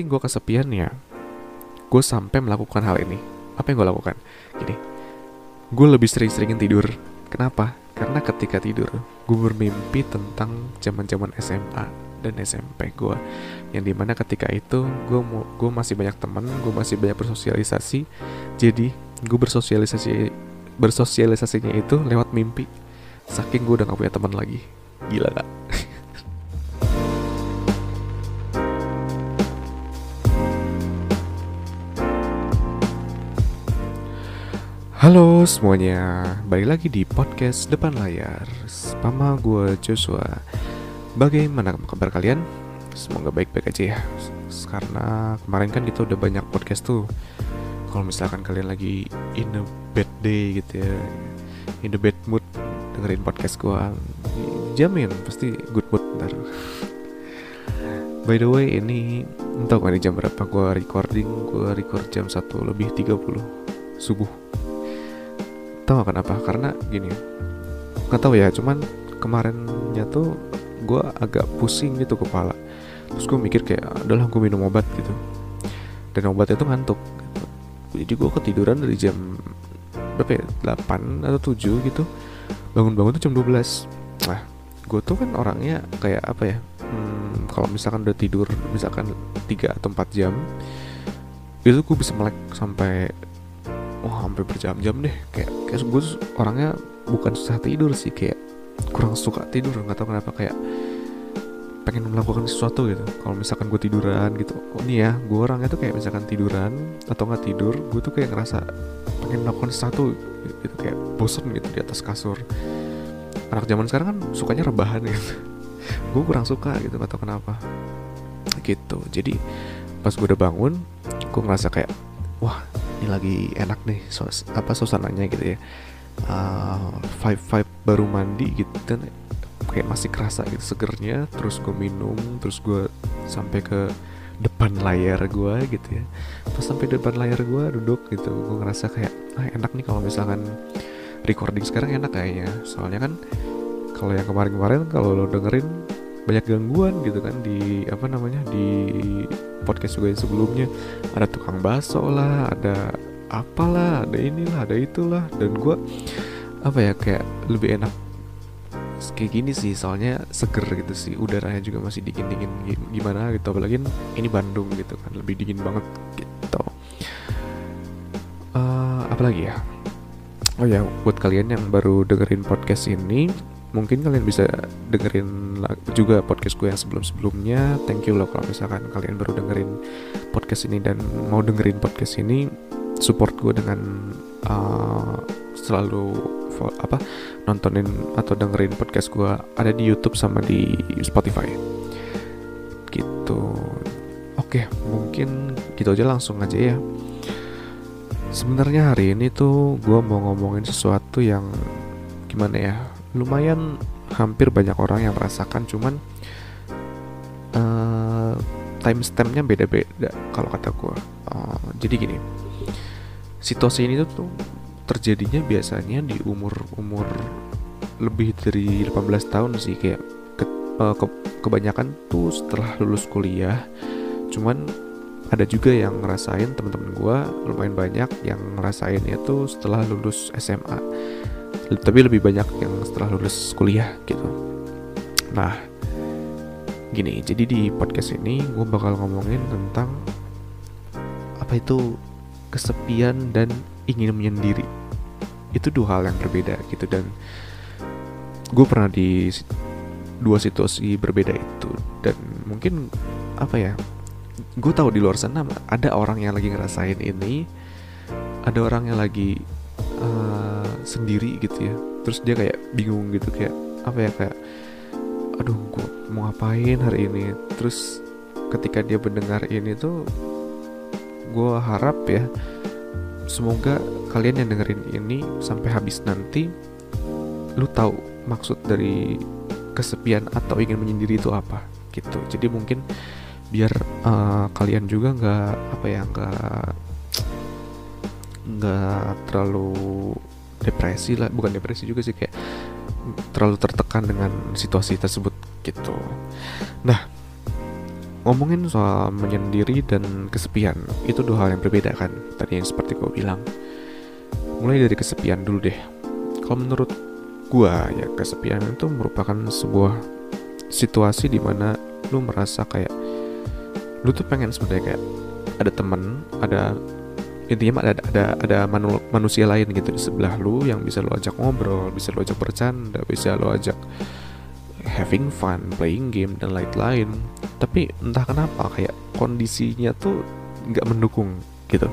saking gue kesepian ya. Gue sampai melakukan hal ini. Apa yang gue lakukan? Gini. Gue lebih sering-seringin tidur. Kenapa? Karena ketika tidur gue bermimpi tentang zaman-zaman SMA dan SMP gue yang di mana ketika itu gue gue masih banyak teman gue masih banyak bersosialisasi. Jadi gue bersosialisasi bersosialisasinya itu lewat mimpi. Saking gue udah gak punya teman lagi. Gila gak Halo semuanya, balik lagi di podcast depan layar. Sama gue Joshua. Bagaimana kabar kalian? Semoga baik-baik aja ya. Karena kemarin kan kita udah banyak podcast tuh. Kalau misalkan kalian lagi in a bad day gitu ya In a bad mood Dengerin podcast gue Jamin pasti good mood ntar. By the way ini Entah nih jam berapa gue recording Gue record jam 1 lebih 30 Subuh tau gak kenapa? Karena gini nggak tahu ya cuman kemarinnya tuh gue agak pusing gitu kepala. Terus gue mikir kayak adalah gue minum obat gitu. Dan obatnya tuh ngantuk gitu. jadi gue ketiduran dari jam berapa ya? 8 atau 7 gitu. Bangun-bangun tuh jam 12 nah gue tuh kan orangnya kayak apa ya? Hmm, kalau misalkan udah tidur misalkan 3 atau 4 jam itu gue bisa melek sampai sampai berjam-jam deh. Kayak kayak gue orangnya bukan susah tidur sih. Kayak kurang suka tidur. Nggak tahu kenapa kayak pengen melakukan sesuatu gitu. Kalau misalkan gue tiduran gitu. Oh ini ya gue orangnya tuh kayak misalkan tiduran atau nggak tidur gue tuh kayak ngerasa pengen melakukan sesuatu gitu. Kayak bosen gitu di atas kasur. Anak zaman sekarang kan sukanya rebahan gitu. Gue kurang suka gitu. Nggak tahu kenapa. Gitu. Jadi pas gue udah bangun gue ngerasa kayak wah ini lagi enak nih sos apa suasananya gitu ya. Uh, five five baru mandi gitu dan kayak masih kerasa gitu segernya. Terus gue minum terus gue sampai ke depan layar gue gitu ya. Pas sampai depan layar gue duduk gitu gue ngerasa kayak ah enak nih kalau misalkan recording. Sekarang enak kayaknya. Soalnya kan kalau yang kemarin-kemarin kalau lo dengerin banyak gangguan gitu kan di apa namanya di podcast juga yang sebelumnya. Ada tukang bakso lah ada apalah ada inilah ada itulah. Dan gue apa ya kayak lebih enak kayak gini sih soalnya seger gitu sih. Udaranya juga masih dingin dingin gimana gitu. Apalagi ini Bandung gitu kan lebih dingin banget gitu. Uh, apalagi ya? Oh ya buat kalian yang baru dengerin podcast ini mungkin kalian bisa dengerin juga podcast gue yang sebelum-sebelumnya. Thank you loh kalau misalkan kalian baru dengerin podcast ini dan mau dengerin podcast ini, support gue dengan uh, selalu apa nontonin atau dengerin podcast gue ada di YouTube sama di Spotify. Gitu. Oke, mungkin gitu aja langsung aja ya. Sebenarnya hari ini tuh gue mau ngomongin sesuatu yang gimana ya lumayan hampir banyak orang yang merasakan cuman uh, time stampnya beda-beda kalau kata gue uh, jadi gini situasi ini tuh, terjadinya biasanya di umur-umur lebih dari 18 tahun sih kayak ke, uh, ke, kebanyakan tuh setelah lulus kuliah. Cuman ada juga yang ngerasain teman-teman gue lumayan banyak yang ngerasain itu setelah lulus SMA tapi lebih banyak yang setelah lulus kuliah gitu. Nah gini jadi di podcast ini gue bakal ngomongin tentang apa itu kesepian dan ingin menyendiri. Itu dua hal yang berbeda gitu. Dan gue pernah di dua situasi berbeda itu. Dan mungkin apa ya gue tahu di luar sana ada orang yang lagi ngerasain ini ada orang yang lagi uh, sendiri gitu ya. Terus dia kayak bingung gitu kayak apa ya kayak aduh gue mau ngapain hari ini? Terus ketika dia mendengar ini tuh gue harap ya semoga kalian yang dengerin ini sampai habis nanti lu tahu maksud dari kesepian atau ingin menyendiri itu apa gitu. Jadi mungkin biar uh, kalian juga nggak apa ya nggak nggak terlalu depresi lah bukan depresi juga sih kayak terlalu tertekan dengan situasi tersebut gitu. Nah ngomongin soal menyendiri dan kesepian itu dua hal yang berbeda kan tadi yang seperti gue bilang. Mulai dari kesepian dulu deh. Kalau menurut gue ya kesepian itu merupakan sebuah situasi di mana lu merasa kayak lu tuh pengen sebenarnya kayak ada temen ada intinya ada ada ada manu, manusia lain gitu di sebelah lu yang bisa lu ajak ngobrol bisa lu ajak bercanda bisa lu ajak having fun playing game dan lain-lain. Tapi entah kenapa kayak kondisinya tuh nggak mendukung gitu.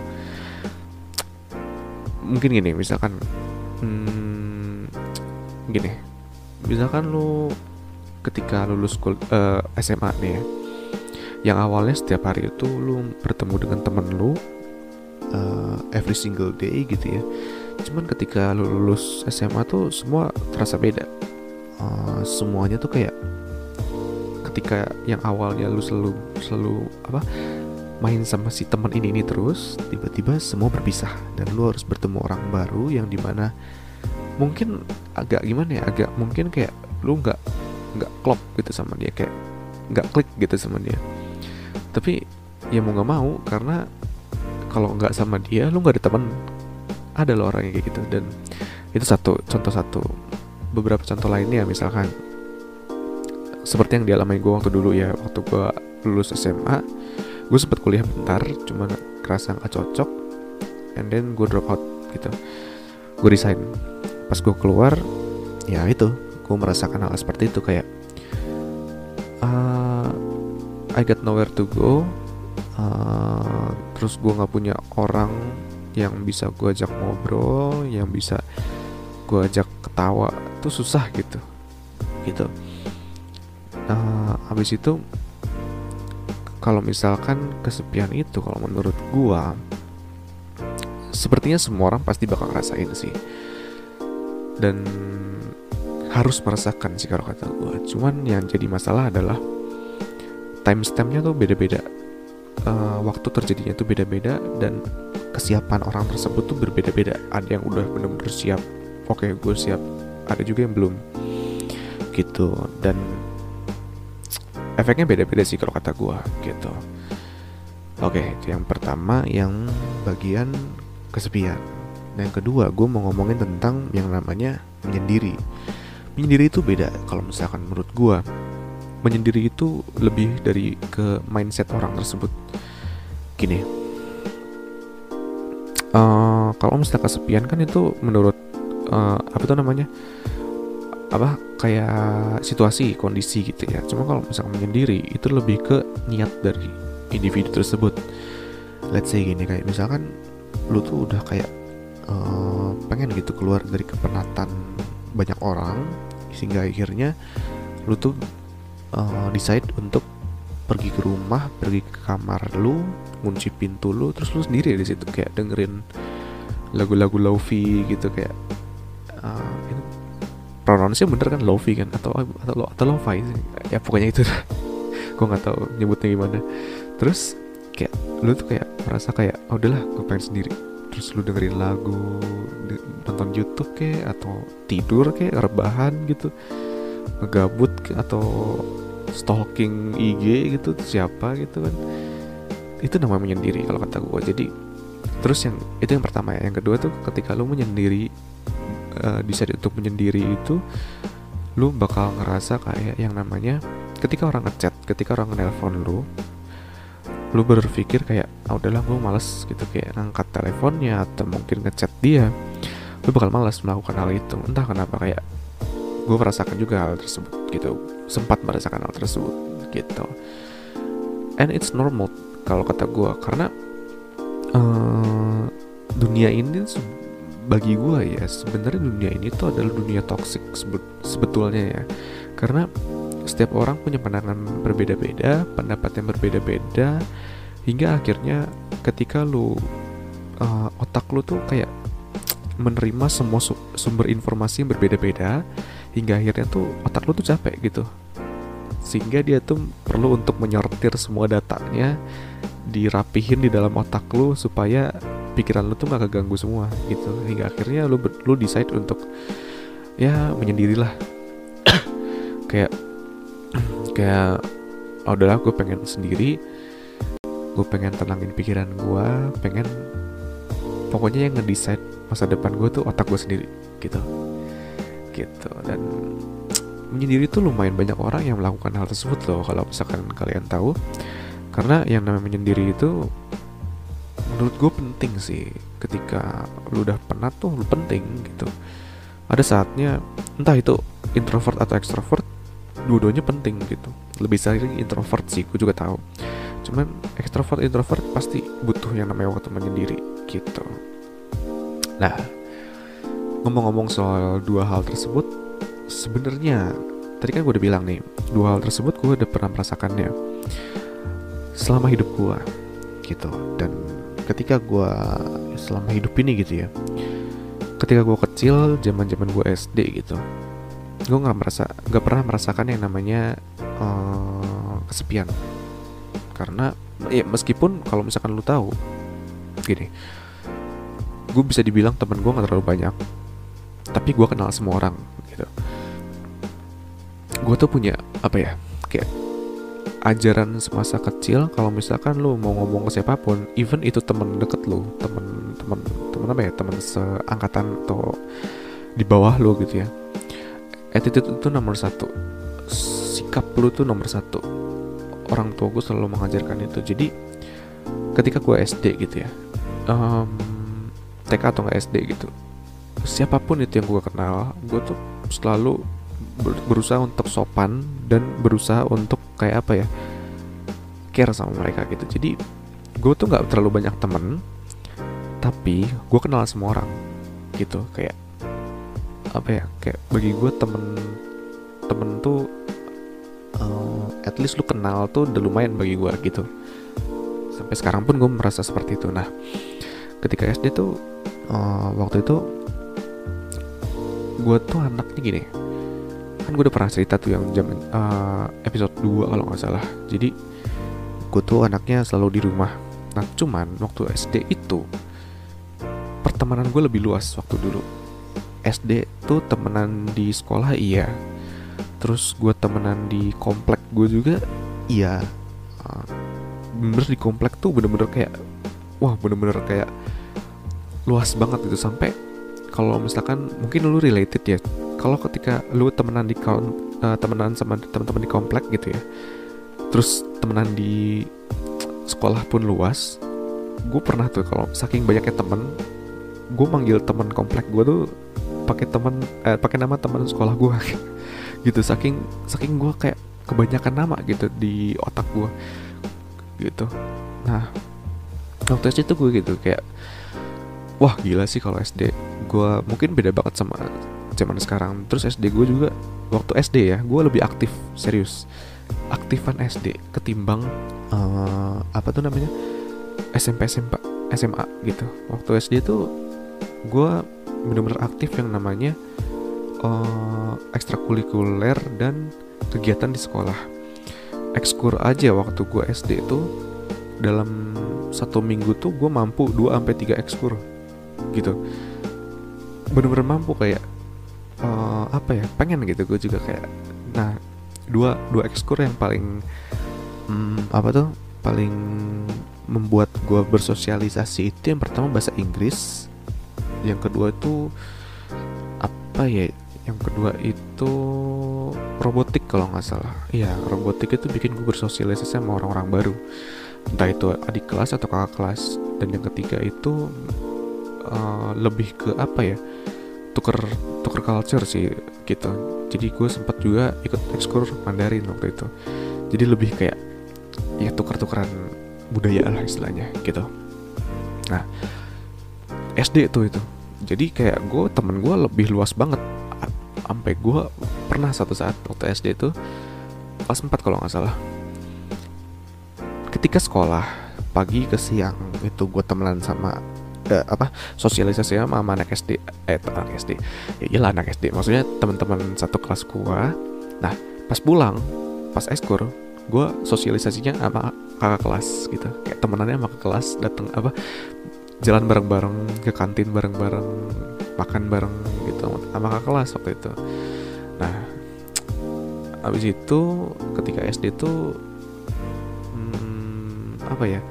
Mungkin gini misalkan hmm, gini. Misalkan lu ketika lulus uh, eh, SMA nih ya yang awalnya setiap hari itu lu bertemu dengan temen lu uh, every single day gitu ya. Cuman ketika lu lulus SMA tuh semua terasa beda. Uh, semuanya tuh kayak ketika yang awalnya lu selalu selalu apa main sama si teman ini ini terus tiba-tiba semua berpisah. Dan lu harus bertemu orang baru yang di mana mungkin agak gimana ya agak mungkin kayak lu nggak nggak klop gitu sama dia kayak nggak klik gitu sama dia. Tapi ya mau nggak mau karena kalau nggak sama dia lu nggak ada teman. Ada loh orang kayak gitu. Dan itu satu contoh satu. Beberapa contoh lainnya misalkan. Seperti yang dialami gue waktu dulu ya. Waktu gue lulus SMA gue sempet kuliah bentar cuma kerasa nggak cocok. And then gue drop out gitu. Gue resign. Pas gue keluar ya itu. Gue merasakan hal seperti itu kayak uh, I got nowhere to go uh, terus gue nggak punya orang yang bisa gue ajak ngobrol yang bisa gue ajak ketawa tuh susah gitu. Gitu. Uh, habis itu kalau misalkan kesepian itu kalau menurut gue sepertinya semua orang pasti bakal ngerasain sih. Dan harus merasakan sih kalau kata gue cuman yang jadi masalah adalah timestampnya tuh beda-beda uh, waktu terjadinya itu beda-beda dan kesiapan orang tersebut tuh berbeda-beda. Ada yang udah bener-bener siap oke okay, gue siap. Ada juga yang belum. Gitu. Dan efeknya beda-beda sih kalau kata gue gitu. Oke okay, yang pertama yang bagian kesepian. Dan yang kedua gue mau ngomongin tentang yang namanya menyendiri. Menyendiri itu beda kalau misalkan menurut gue menyendiri itu lebih dari ke mindset orang tersebut. Gini. Uh, kalau misalnya kesepian kan itu menurut uh, apa itu namanya? Apa kayak situasi kondisi gitu ya. Cuma kalau misalnya menyendiri itu lebih ke niat dari individu tersebut. Let's say gini kayak misalkan lu tuh udah kayak uh, pengen gitu keluar dari kepenatan banyak orang sehingga akhirnya lu tuh uh, decide untuk pergi ke rumah, pergi ke kamar lu, ngunci pintu lu, terus lu sendiri di situ kayak dengerin lagu-lagu lofi gitu kayak uh, itu pronounce bener kan lofi kan? Atau atau atau lofi sih. Ya pokoknya itu gue nggak tahu nyebutnya gimana. Terus kayak lu tuh kayak merasa kayak oh udahlah gue pengen sendiri. Terus lu dengerin lagu nonton YouTube kayak atau tidur kayak rebahan gitu ngegabut atau stalking IG gitu siapa gitu kan. Itu namanya menyendiri kalau kata gue jadi terus yang itu yang pertama ya. Yang kedua tuh ketika lu menyendiri uh, untuk menyendiri itu lu bakal ngerasa kayak yang namanya ketika orang ngechat ketika orang nelpon lu lu berpikir kayak ah udahlah gue males gitu. Kayak ngangkat teleponnya atau mungkin ngechat dia lu bakal malas melakukan hal itu. Entah kenapa kayak gue merasakan juga hal tersebut gitu. Sempat merasakan hal tersebut gitu. And it's normal kalau kata gue karena uh, dunia ini bagi gue ya sebenarnya dunia ini tuh adalah dunia toxic sebetulnya ya. Karena setiap orang punya pandangan berbeda-beda pendapat yang berbeda-beda hingga akhirnya ketika lu uh, otak lu tuh kayak menerima semua sumber informasi yang berbeda-beda hingga akhirnya tuh otak lu tuh capek gitu. Sehingga dia tuh perlu untuk menyortir semua datanya dirapihin di dalam otak lu supaya pikiran lu tuh gak keganggu semua gitu. Hingga akhirnya lu lu decide untuk ya menyendirilah. Kayak kayak oh, udahlah gue pengen sendiri. Gue pengen tenangin pikiran gue pengen pokoknya yang ngedesain masa depan gue tuh otak gue sendiri gitu gitu. Dan menyendiri tuh lumayan banyak orang yang melakukan hal tersebut loh kalau misalkan kalian tahu. Karena yang namanya menyendiri itu menurut gue penting sih. Ketika lu udah penat tuh lu penting gitu. Ada saatnya entah itu introvert atau extrovert dua-duanya penting gitu. Lebih sering introvert sih gue juga tahu. Cuman extrovert introvert pasti butuh yang namanya waktu menyendiri gitu. Nah ngomong-ngomong soal dua hal tersebut sebenarnya tadi kan gue udah bilang nih dua hal tersebut gue udah pernah merasakannya selama hidup gue gitu. Dan ketika gue selama hidup ini gitu ya ketika gue kecil zaman zaman gue SD gitu gue nggak merasa nggak pernah merasakan yang namanya uh, kesepian. Karena ya meskipun kalau misalkan lu tahu gini gue bisa dibilang temen gue nggak terlalu banyak tapi gue kenal semua orang gitu. Gue tuh punya apa ya kayak ajaran semasa kecil kalau misalkan lu mau ngomong ke siapa pun even itu temen deket lu temen temen temen apa ya temen seangkatan atau di bawah lu gitu ya attitude itu nomor satu. Sikap lu tuh nomor satu. Orang tua gue selalu mengajarkan itu. Jadi ketika gue SD gitu ya um, TK atau nggak SD gitu siapa pun itu yang gue kenal gue tuh selalu berusaha untuk sopan dan berusaha untuk kayak apa ya care sama mereka gitu. Jadi gue tuh nggak terlalu banyak temen tapi gue kenal semua orang gitu. Kayak apa ya kayak bagi gue temen temen tuh uh, at least lu kenal tuh udah lumayan bagi gue gitu. Sampai sekarang pun gue merasa seperti itu. Nah ketika SD tuh uh, waktu itu gue tuh anaknya gini. Kan gue udah pernah cerita tuh yang jam uh, episode 2 kalau nggak salah. Jadi gue tuh anaknya selalu di rumah. Nah cuman waktu SD itu pertemanan gue lebih luas waktu dulu. SD tuh temenan di sekolah iya. Terus gue temenan di komplek gue juga iya. Uh, bener di komplek tuh bener-bener kayak wah bener-bener kayak luas banget gitu. Sampai kalau misalkan mungkin lu related ya. Kalau ketika lu temenan di uh, temenan sama teman-teman di komplek gitu ya terus temenan di sekolah pun luas gue pernah tuh kalau saking banyaknya temen gue manggil temen komplek gue tuh pakai temen eh, pakai nama teman sekolah gue gitu saking saking gue kayak kebanyakan nama gitu di otak gue gitu. Nah waktu SD tuh gue gitu kayak wah gila sih kalau SD gue mungkin beda banget sama zaman sekarang. Terus SD gue juga waktu SD ya gue lebih aktif serius. Aktifan SD ketimbang uh, apa tuh namanya? SMP SMP SMA gitu. Waktu SD tuh gue bener-bener aktif yang namanya uh, ekstrakurikuler dan kegiatan di sekolah. Ekskur aja waktu gue SD itu dalam satu minggu tuh gue mampu 2 sampai tiga ekskur gitu bener-bener mampu kayak uh, apa ya pengen gitu. Gue juga kayak nah dua dua ekskur yang paling um, apa tuh paling membuat gue bersosialisasi itu yang pertama bahasa Inggris yang kedua itu apa ya yang kedua itu robotik kalau nggak salah. Iya robotik itu bikin gue bersosialisasi sama orang-orang baru. Entah itu adik kelas atau kakak kelas. Dan yang ketiga itu uh, lebih ke apa ya tuker tuker culture sih gitu jadi gue sempat juga ikut ekskur Mandarin waktu itu. Jadi lebih kayak ya tuker-tukeran budaya lah istilahnya gitu. Nah SD itu itu. Jadi kayak gue temen gue lebih luas banget. Sampai gue pernah satu saat waktu SD itu kelas 4 kalau nggak salah. Ketika sekolah pagi ke siang itu gue temenan sama uh, apa sosialisasi sama anak SD eh anak SD ya iyalah anak SD maksudnya teman-teman satu kelas gua nah pas pulang pas eskur gua sosialisasinya sama kakak kelas gitu. Kayak temenannya sama kakak kelas datang apa jalan bareng-bareng ke kantin bareng-bareng makan bareng gitu sama kakak kelas waktu itu. Nah abis itu ketika SD tuh apa ya?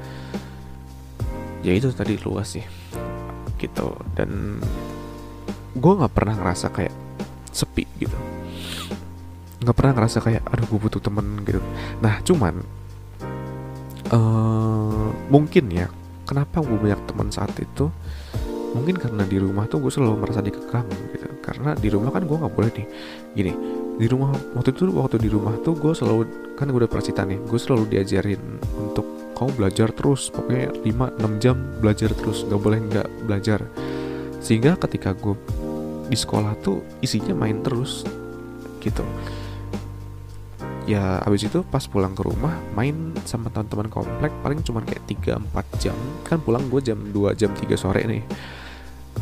Ya itu tadi luas sih gitu. Dan gue nggak pernah ngerasa kayak sepi gitu. Nggak pernah ngerasa kayak aduh gue butuh temen gitu. Nah cuman uh, mungkin ya kenapa gue banyak teman saat itu? Mungkin karena di rumah tuh gue selalu merasa dikekang gitu. Karena di rumah kan gue nggak boleh nih. Gini di rumah waktu itu waktu di rumah tuh gue selalu kan gue udah pernah cerita nih gue selalu diajarin untuk kamu belajar terus pokoknya 5-6 jam belajar terus nggak boleh nggak belajar. Sehingga ketika gue di sekolah tuh isinya main terus gitu. Ya abis itu pas pulang ke rumah main sama teman-teman komplek paling cuma kayak 3-4 jam. Kan pulang gue jam 2 jam 3 sore nih.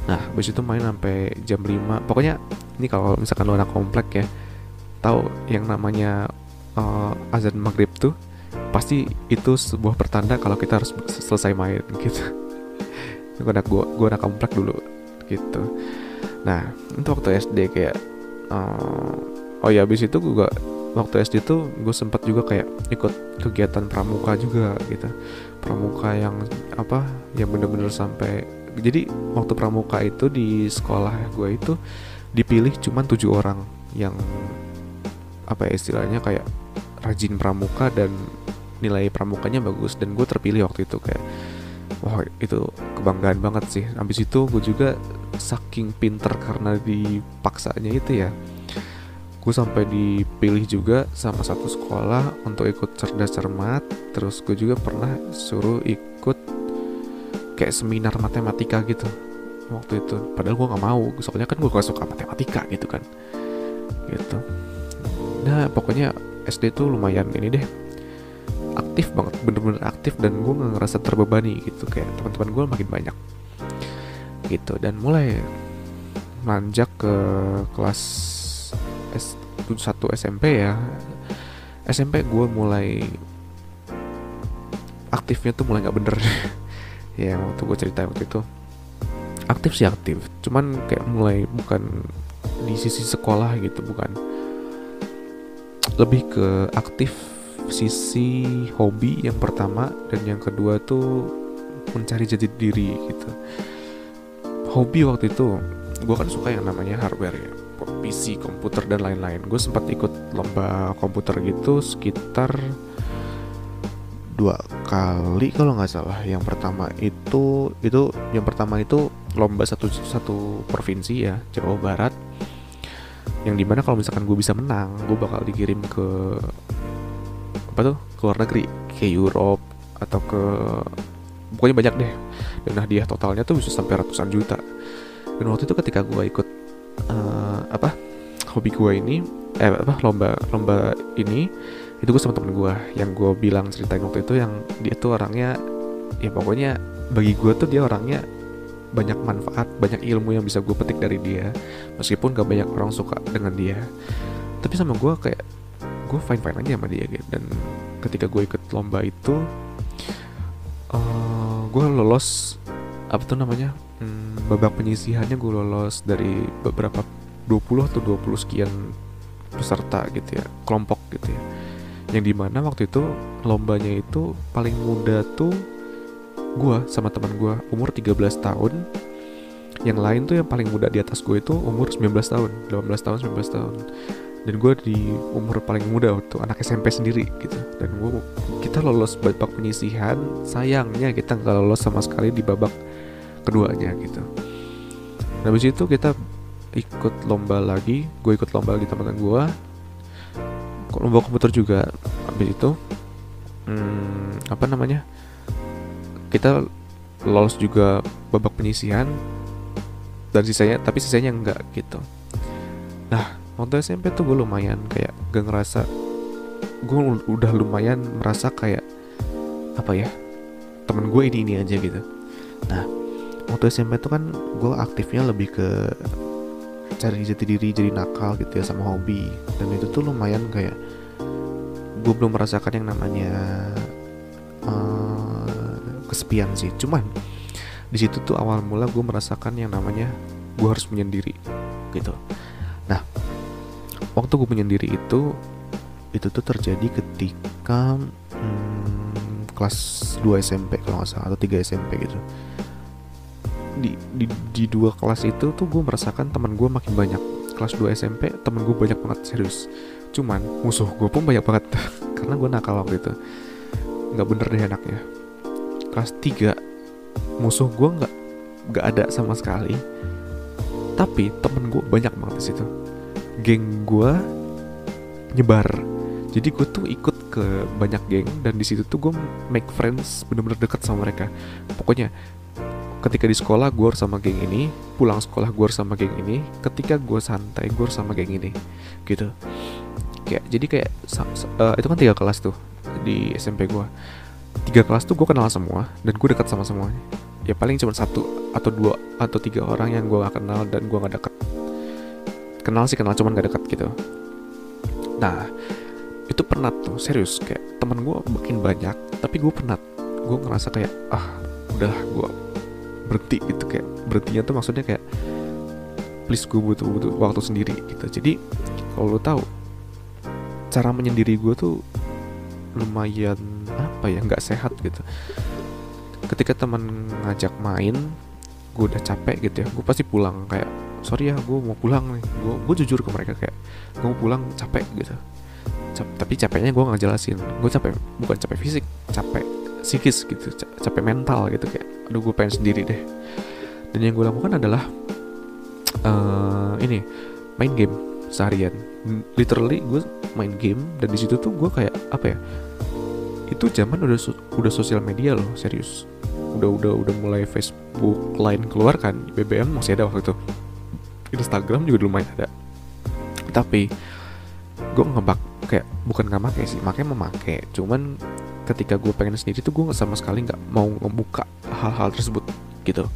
Nah abis itu main sampai jam 5 pokoknya ini kalau misalkan lo anak komplek ya tahu yang namanya uh, azan maghrib tuh pasti itu sebuah pertanda kalau kita harus selesai main gitu. Gue anak gue gue anak komplek dulu gitu. Nah untuk waktu SD kayak uh, oh ya abis itu gue waktu SD tuh gue sempat juga kayak ikut kegiatan pramuka juga gitu. Pramuka yang apa yang bener-bener sampai jadi waktu pramuka itu di sekolah gue itu dipilih cuma tujuh orang yang apa ya istilahnya kayak rajin pramuka dan nilai pramukanya bagus dan gue terpilih waktu itu kayak wah itu kebanggaan banget sih. Habis itu gue juga saking pinter karena dipaksanya itu ya gue sampai dipilih juga sama satu sekolah untuk ikut cerdas cermat. Terus gue juga pernah suruh ikut kayak seminar matematika gitu waktu itu. Padahal gue nggak mau soalnya kan gue gak suka matematika gitu kan. Gitu. Nah pokoknya SD tuh lumayan ini deh aktif banget bener-bener aktif dan gue nggak ngerasa terbebani gitu. Kayak teman-teman gue makin banyak. Gitu dan mulai manjak ke kelas S1 SMP ya. SMP gue mulai aktifnya tuh mulai nggak bener. Ya waktu gue cerita waktu itu. Aktif sih aktif cuman kayak mulai bukan di sisi sekolah gitu bukan. Lebih ke aktif sisi hobi yang pertama dan yang kedua tuh mencari jati diri gitu. Hobi waktu itu gue kan suka yang namanya hardware ya PC komputer dan lain-lain. Gue sempat ikut lomba komputer gitu sekitar dua kali kalau nggak salah. Yang pertama itu itu yang pertama itu lomba satu satu provinsi ya Jawa Barat. Yang di mana kalau misalkan gue bisa menang gue bakal dikirim ke apa tuh? Ke luar negeri ke Europe atau ke pokoknya banyak deh. Dan hadiah totalnya tuh bisa sampai ratusan juta. Dan waktu itu ketika gue ikut uh, apa hobi gue ini eh apa lomba lomba ini itu gue sama temen gue yang gue bilang ceritain waktu itu yang dia tuh orangnya ya pokoknya bagi gue tuh dia orangnya banyak manfaat banyak ilmu yang bisa gue petik dari dia. Meskipun gak banyak orang suka dengan dia. Tapi sama gue kayak gue fine fine aja sama dia gitu. Dan ketika gue ikut lomba itu uh, eh, gue lolos apa tuh namanya hmm, babak penyisihannya gue lolos dari beberapa 20 atau 20 sekian peserta gitu ya kelompok gitu ya. Yang di mana waktu itu lombanya itu paling muda tuh gue sama teman gue umur 13 tahun. Yang lain tuh yang paling muda di atas gue itu umur 19 tahun 18 tahun 19 tahun dan gue di umur paling muda waktu anak SMP sendiri gitu. Dan gue kita lolos babak penyisihan sayangnya kita nggak lolos sama sekali di babak keduanya gitu. Nah habis itu kita ikut lomba lagi gue ikut lomba lagi teman-teman gue lomba komputer juga? Habis itu hmm, apa namanya? Kita lolos juga babak penyisihan. Dan sisanya tapi sisanya enggak gitu. Nah waktu SMP tuh gue lumayan kayak gak ngerasa gue udah lumayan merasa kayak apa ya temen gue ini ini aja gitu. Nah waktu SMP tuh kan gue aktifnya lebih ke cari jati diri jadi nakal gitu ya sama hobi. Dan itu tuh lumayan kayak gue belum merasakan yang namanya uh, kesepian sih. Cuman di situ tuh awal mula gue merasakan yang namanya gue harus menyendiri gitu. Nah waktu gue menyendiri itu itu tuh terjadi ketika hmm, kelas 2 SMP kalau nggak salah atau 3 SMP gitu. Di, di, di dua kelas itu tuh gue merasakan teman gue makin banyak. Kelas 2 SMP temen gue banyak banget serius. Cuman musuh gue pun banyak banget karena gue nakal waktu itu. Nggak bener deh anaknya. Kelas 3 musuh gue nggak nggak ada sama sekali. Tapi temen gue banyak banget di situ geng gue nyebar. Jadi gue tuh ikut ke banyak geng dan di situ tuh gue make friends bener-bener deket sama mereka. Pokoknya ketika di sekolah gue harus sama geng ini pulang sekolah gue harus sama geng ini ketika gue santai gue harus sama geng ini gitu. Kayak jadi kayak uh, itu kan tiga kelas tuh di SMP gue tiga kelas tuh gue kenal semua dan gue dekat sama semuanya. Ya paling cuma satu atau dua atau tiga orang yang gue gak kenal dan gue gak deket kenal sih kenal cuman gak deket gitu. Nah itu pernah tuh serius kayak temen gue makin banyak tapi gue pernah gue ngerasa kayak ah udah gue berhenti gitu kayak berhentinya tuh maksudnya kayak please gue butuh butuh waktu sendiri gitu. Jadi kalau lo tahu cara menyendiri gue tuh lumayan apa ya nggak sehat gitu. Ketika teman ngajak main gue udah capek gitu ya gue pasti pulang kayak sorry ya gue mau pulang nih. Gue jujur ke mereka kayak gue mau pulang capek gitu. Cap, tapi capeknya gue nggak jelasin. Gue capek bukan capek fisik capek psikis gitu capek mental gitu kayak aduh gue pengen sendiri deh. Dan yang gue lakukan adalah uh, ini main game seharian. Literally gue main game dan di situ tuh gue kayak apa ya itu zaman udah udah sosial media loh serius. Udah udah udah mulai Facebook line keluar kan BBM masih ada waktu itu Instagram juga lumayan ada. Tapi gue ngebak kayak bukan nggak make sih makanya memakai. Cuman ketika gue pengen sendiri tuh gue sama sekali nggak mau membuka hal-hal tersebut gitu.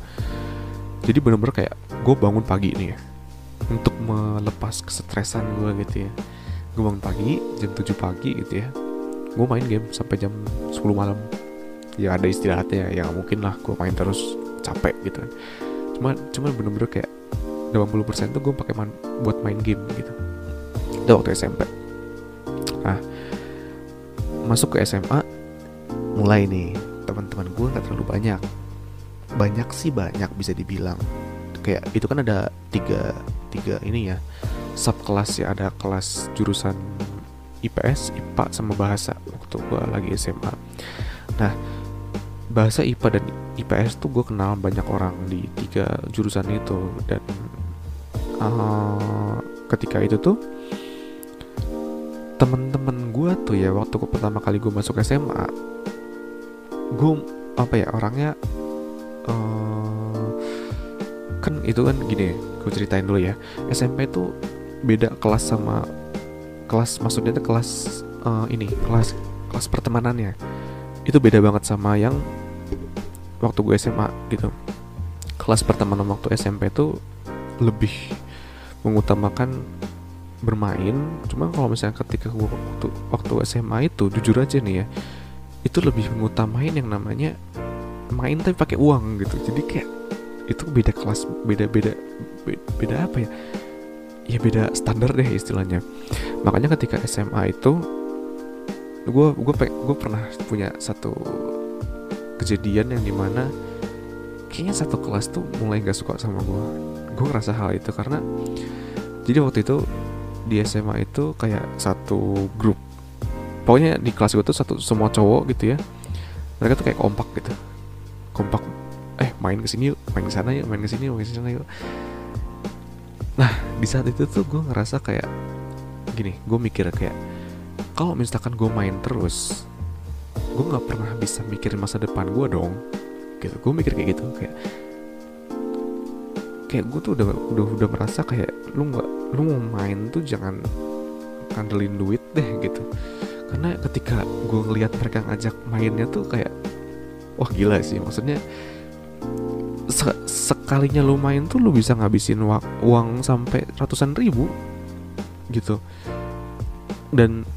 Jadi bener-bener kayak gue bangun pagi nih ya untuk melepas kesetresan gue gitu ya. Gue bangun pagi jam 7 pagi gitu ya gue main game sampai jam 10 malam. Ya ada istirahatnya ya mungkin lah gue main terus capek gitu. Cuma cuma bener-bener kayak 80% tuh gue pakai buat main game gitu. Itu waktu SMP nah masuk ke SMA mulai nih teman-teman gue nggak terlalu banyak. Banyak sih banyak bisa dibilang. Kayak itu kan ada tiga tiga ini ya sub kelas ya. Ada kelas jurusan IPS IPA sama bahasa waktu gue lagi SMA nah bahasa IPA dan IPS tuh gue kenal banyak orang di tiga jurusan itu. Dan uh, ketika itu tuh temen-temen gue tuh ya waktu pertama kali gue masuk SMA gue apa ya orangnya uh, kan itu kan gini gue ceritain dulu ya. SMP tuh beda kelas sama kelas maksudnya itu kelas uh, ini kelas kelas pertemanannya. Itu beda banget sama yang waktu gue SMA gitu. Kelas pertemanan waktu SMP tuh lebih mengutamakan bermain. Cuma kalau misalnya ketika gue waktu waktu SMA itu jujur aja nih ya itu lebih mengutamain yang namanya main tapi pakai uang gitu. Jadi kayak itu beda kelas beda beda beda, beda apa ya? Ya beda standar deh istilahnya. Makanya ketika SMA itu gue gue gue pernah punya satu kejadian yang di mana kayaknya satu kelas tuh mulai gak suka sama gue gue ngerasa hal itu karena jadi waktu itu di SMA itu kayak satu grup. Pokoknya di kelas gue tuh satu semua cowok gitu ya. Mereka tuh kayak kompak gitu. Kompak eh main ke sini yuk main ke sana yuk main ke sini yuk main ke sana yuk. Nah di saat itu tuh gue ngerasa kayak gini gue mikir kayak kalau misalkan gue main terus gue nggak pernah bisa mikirin masa depan gue dong. Gitu. Gue mikir kayak gitu kayak kayak gue tuh udah udah udah merasa kayak lu nggak lu mau main tuh jangan ngandelin duit deh gitu. Karena ketika gue ngelihat mereka ngajak mainnya tuh kayak wah gila sih. Maksudnya se sekalinya lu main tuh lu bisa ngabisin uang sampai ratusan ribu gitu. Dan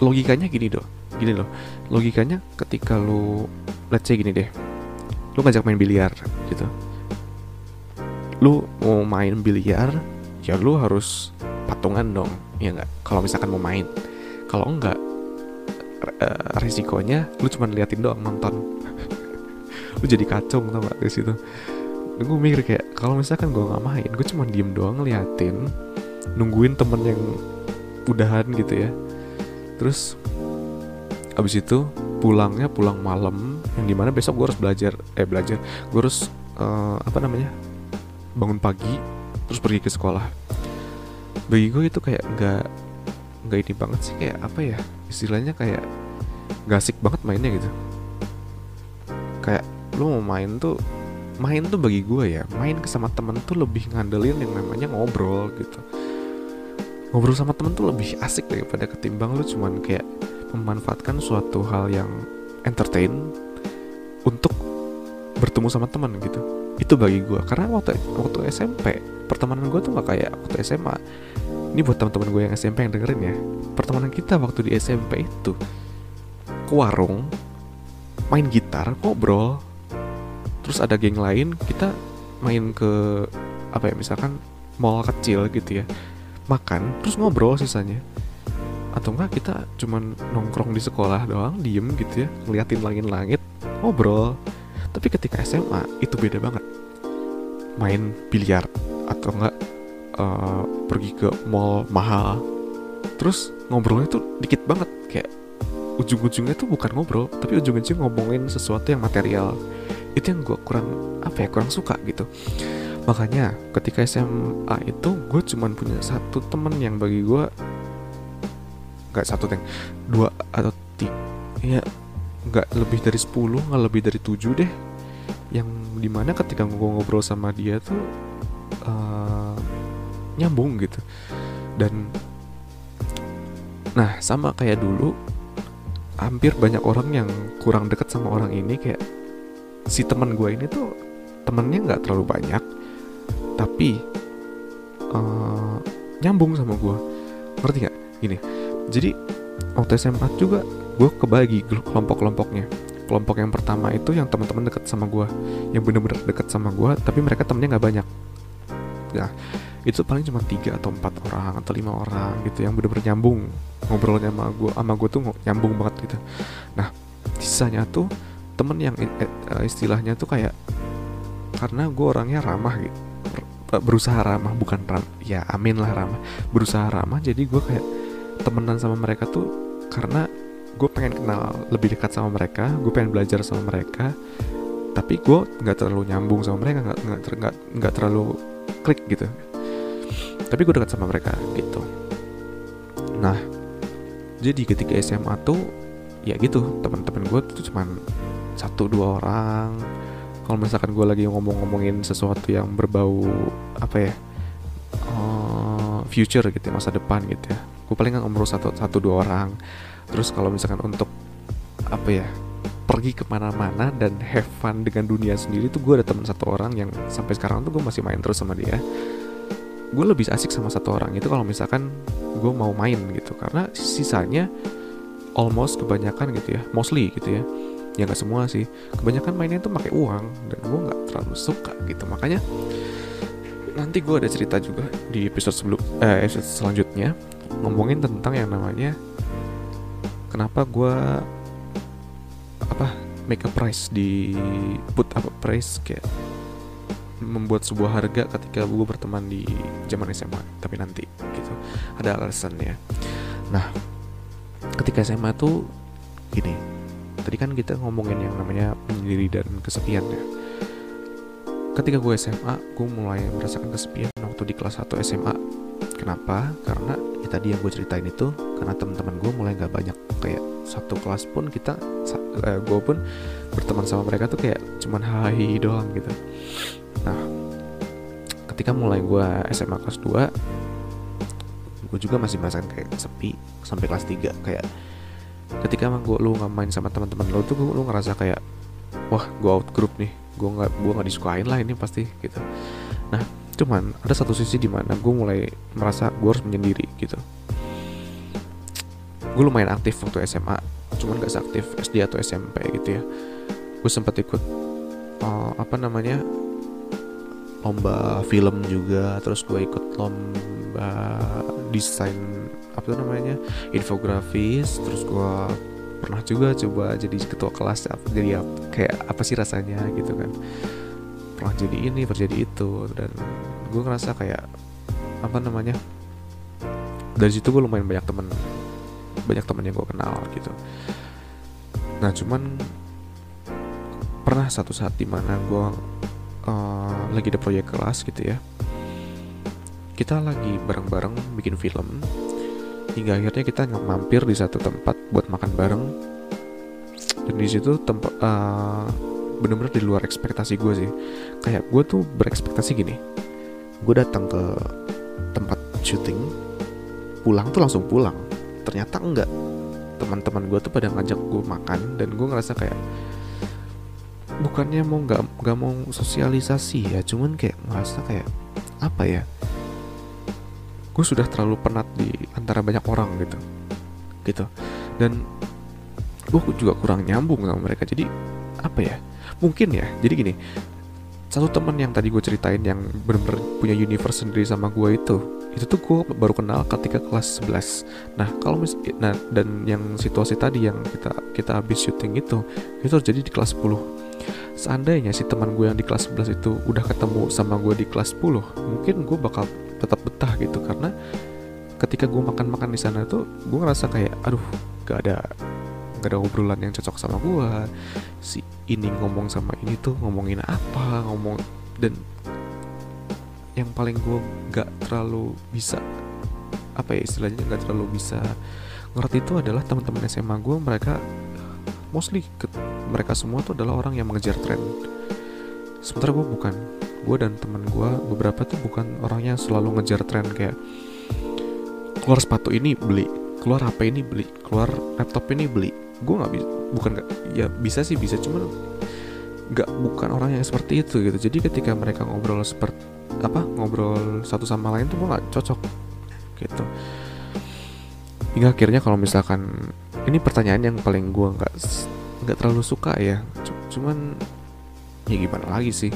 logikanya gini doh gini loh. Logikanya ketika lu let's say gini deh lu ngajak main biliar gitu lu mau main biliar ya lu harus patungan dong ya nggak? Kalau misalkan mau main. Kalau enggak uh, resikonya lu cuma liatin doang nonton. Lu jadi kacung tau gak di situ? Gue mikir kayak kalau misalkan gue nggak main gue cuma diem doang ngeliatin nungguin temen yang udahan gitu ya. Terus abis itu pulangnya pulang malam yang di mana besok gue harus belajar eh belajar. Gue harus uh, apa namanya bangun pagi terus pergi ke sekolah. Bagi gue itu kayak nggak nggak ini banget sih kayak apa ya istilahnya kayak gak asik banget mainnya gitu. Kayak lu mau main tuh main tuh bagi gue ya main sama temen tuh lebih ngandelin yang namanya ngobrol gitu. Ngobrol sama temen tuh lebih asik daripada ketimbang lu cuman kayak memanfaatkan suatu hal yang entertain untuk bertemu sama teman gitu itu bagi gue karena waktu waktu SMP pertemanan gue tuh gak kayak waktu SMA ini buat teman-teman gue yang SMP yang dengerin ya. Pertemanan kita waktu di SMP itu ke warung main gitar ngobrol. Terus ada geng lain kita main ke apa ya misalkan mall kecil gitu ya. Makan terus ngobrol sisanya. Atau enggak kita cuman nongkrong di sekolah doang diem gitu ya. Ngeliatin langit-langit ngobrol tapi ketika SMA itu beda banget. Main biliar atau enggak uh, pergi ke mall mahal. Terus ngobrolnya tuh dikit banget kayak ujung-ujungnya tuh bukan ngobrol tapi ujung-ujungnya ngomongin sesuatu yang material. Itu yang gue kurang apa ya kurang suka gitu. Makanya ketika SMA itu gue cuman punya satu temen yang bagi gue nggak satu tank dua atau tiga ya nggak lebih dari 10 nggak lebih dari 7 deh. Yang di mana ketika gue ngobrol sama dia tuh uh, nyambung gitu. Dan nah sama kayak dulu hampir banyak orang yang kurang deket sama orang ini kayak si teman gue ini tuh temennya nggak terlalu banyak tapi uh, nyambung sama gue ngerti nggak? Gini jadi waktu SMA juga gue kebagi kelompok-kelompoknya. Kelompok yang pertama itu yang teman-teman deket sama gue yang bener-bener deket sama gue tapi mereka temennya nggak banyak. Nah itu paling cuma tiga atau empat orang atau lima orang gitu yang bener-bener nyambung ngobrolnya sama gue sama gue tuh nyambung banget gitu. Nah sisanya tuh temen yang eh, istilahnya tuh kayak karena gue orangnya ramah gitu. Berusaha ramah bukan ram ya amin lah ramah. Berusaha ramah jadi gue kayak temenan sama mereka tuh karena gue pengen kenal lebih dekat sama mereka gue pengen belajar sama mereka tapi gue nggak terlalu nyambung sama mereka nggak nggak nggak terlalu klik gitu. Tapi gue dekat sama mereka gitu. Nah jadi ketika SMA tuh ya gitu teman-teman gue tuh cuman satu dua orang. Kalau misalkan gue lagi ngomong-ngomongin sesuatu yang berbau apa ya uh, future gitu ya, masa depan gitu ya gue paling nggak ngobrol satu satu dua orang terus kalau misalkan untuk apa ya pergi ke mana-mana dan have fun dengan dunia sendiri tuh gue ada teman satu orang yang sampai sekarang tuh gue masih main terus sama dia. Gue lebih asik sama satu orang itu kalau misalkan gue mau main gitu. Karena sisanya almost kebanyakan gitu ya mostly gitu ya. Ya nggak semua sih. Kebanyakan mainnya tuh pakai uang dan gue nggak terlalu suka gitu. Makanya nanti gue ada cerita juga di episode sebelum eh, episode selanjutnya ngomongin tentang yang namanya kenapa gue apa make a price di put apa price kayak membuat sebuah harga ketika gue berteman di zaman SMA tapi nanti gitu. Ada alasannya. Nah ketika SMA tuh gini tadi kan kita ngomongin yang namanya penyendiri dan kesepian ya ketika gue SMA gue mulai merasakan kesepian waktu di kelas 1 SMA kenapa? Karena ya tadi yang gue ceritain itu karena teman-teman gue mulai nggak banyak. Kayak satu kelas pun kita uh, gue pun berteman sama mereka tuh kayak cuman hai doang gitu. Nah ketika mulai gue SMA kelas 2 gue juga masih merasakan kayak sepi sampai kelas 3 kayak ketika emang gue lu nggak main sama teman-teman lo tuh lu ngerasa kayak wah gue out group nih gue nggak gue nggak disukain lah ini pasti gitu. Nah cuman ada satu sisi di mana gue mulai merasa gue harus menyendiri gitu. Gue lumayan aktif waktu SMA cuman gak seaktif SD atau SMP gitu ya. Gue sempat ikut uh, apa namanya lomba film juga terus gue ikut lomba desain apa namanya infografis terus gue pernah juga coba jadi ketua kelas jadi kayak apa sih rasanya gitu kan. Pernah jadi ini terjadi itu dan gue ngerasa kayak apa namanya dari situ gue lumayan banyak temen banyak temen yang gue kenal gitu. Nah cuman pernah satu saat di mana gue uh, lagi ada proyek kelas gitu ya kita lagi bareng-bareng bikin film hingga akhirnya kita mampir di satu tempat buat makan bareng. Dan di situ tempat uh, bener-bener di luar ekspektasi gue sih. Kayak gue tuh berekspektasi gini. Gue datang ke tempat syuting pulang tuh langsung pulang. Ternyata enggak. Teman-teman gue tuh pada ngajak gue makan dan gue ngerasa kayak bukannya mau nggak nggak mau sosialisasi ya cuman kayak ngerasa kayak apa ya gue sudah terlalu penat di antara banyak orang gitu. Gitu. Dan gue juga kurang nyambung sama mereka. Jadi apa ya? Mungkin ya. Jadi gini satu teman yang tadi gue ceritain yang bener-bener punya universe sendiri sama gue itu itu tuh gue baru kenal ketika kelas 11 nah kalau mis nah dan yang situasi tadi yang kita kita habis syuting itu itu terjadi di kelas 10 seandainya si teman gue yang di kelas 11 itu udah ketemu sama gue di kelas 10 mungkin gue bakal tetap betah gitu. Karena ketika gue makan-makan di sana tuh gue ngerasa kayak aduh gak ada gak ada obrolan yang cocok sama gue si ini ngomong sama ini tuh ngomongin apa ngomong dan yang paling gue gak terlalu bisa apa ya istilahnya gak terlalu bisa ngerti itu adalah teman-teman SMA gue mereka mostly ke, mereka semua tuh adalah orang yang mengejar tren. Sementara gue bukan gue dan teman gue beberapa tuh bukan orang yang selalu ngejar tren kayak keluar sepatu ini beli keluar HP ini beli keluar laptop ini beli. Gue nggak bisa bukan gak, ya bisa sih bisa cuman nggak bukan orang yang seperti itu gitu. Jadi ketika mereka ngobrol seperti apa ngobrol satu sama lain tuh gue nggak cocok gitu. Hingga akhirnya kalau misalkan ini pertanyaan yang paling gue nggak nggak terlalu suka ya. Cuman ya gimana lagi sih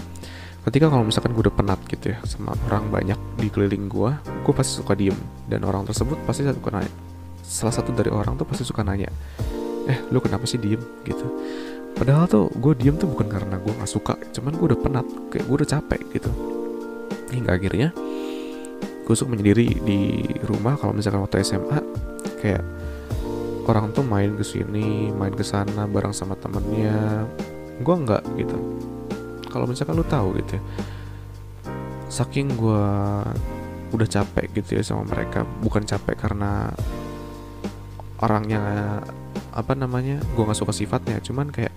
ketika kalau misalkan gue udah penat gitu ya sama orang banyak di keliling gue gue pasti suka diem. Dan orang tersebut pasti suka nanya. Salah satu dari orang tuh pasti suka nanya eh lu kenapa sih diem? gitu. Padahal tuh gue diem tuh bukan karena gue nggak suka cuman gue udah penat kayak gue udah capek gitu. Hingga akhirnya gue suka menyendiri di rumah kalau misalkan waktu SMA kayak orang tuh main ke sini main ke sana bareng sama temennya. Gue nggak gitu kalau misalkan lu tahu gitu ya saking gue udah capek gitu ya sama mereka bukan capek karena orangnya apa namanya gue nggak suka sifatnya cuman kayak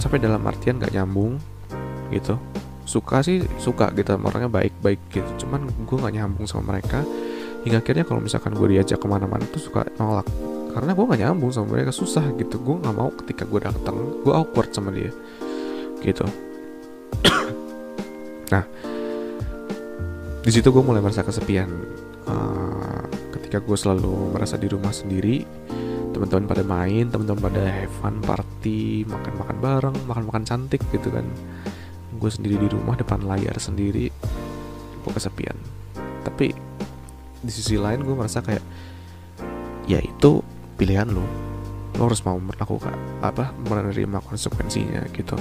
capek dalam artian gak nyambung gitu. Suka sih suka gitu orangnya baik-baik gitu cuman gue nggak nyambung sama mereka. Hingga akhirnya kalau misalkan gue diajak ke mana-mana tuh suka nolak karena gue nggak nyambung sama mereka susah gitu. Gue nggak mau ketika gue datang gue awkward sama dia gitu. Nah di situ gue mulai merasa kesepian. Uh, ketika gue selalu merasa di rumah sendiri teman-teman pada main teman-teman pada have fun party makan-makan bareng makan-makan cantik gitu kan. Gue sendiri di rumah depan layar sendiri gue kesepian. Tapi di sisi lain gue merasa kayak ya itu pilihan lo lo harus mau melakukan apa menerima konsekuensinya gitu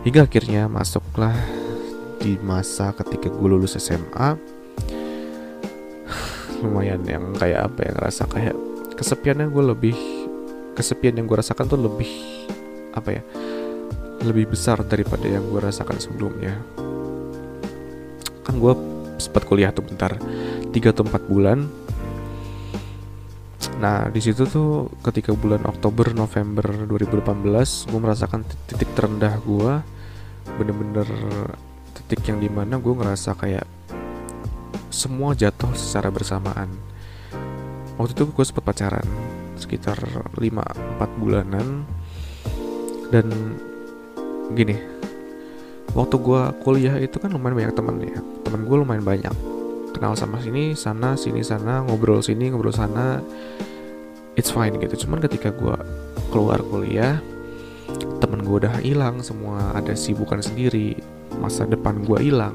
Hingga akhirnya masuklah di masa ketika gue lulus SMA lumayan yang kayak apa ya ngerasa kayak kesepiannya gue lebih kesepian yang gue rasakan tuh lebih apa ya lebih besar daripada yang gue rasakan sebelumnya. Kan gue sempat kuliah tuh bentar 3 atau 4 bulan Nah di situ tuh ketika bulan Oktober November 2018 gue merasakan titik terendah gue bener-bener titik yang di mana gue ngerasa kayak semua jatuh secara bersamaan. Waktu itu gue sempat pacaran sekitar 5-4 bulanan. Dan gini waktu gue kuliah itu kan lumayan banyak temen ya. Temen gue lumayan banyak kenal sama sini sana sini sana ngobrol sini ngobrol sana. It's fine gitu. Cuman ketika gue keluar kuliah temen gue udah hilang semua ada sibukan sendiri masa depan gue hilang.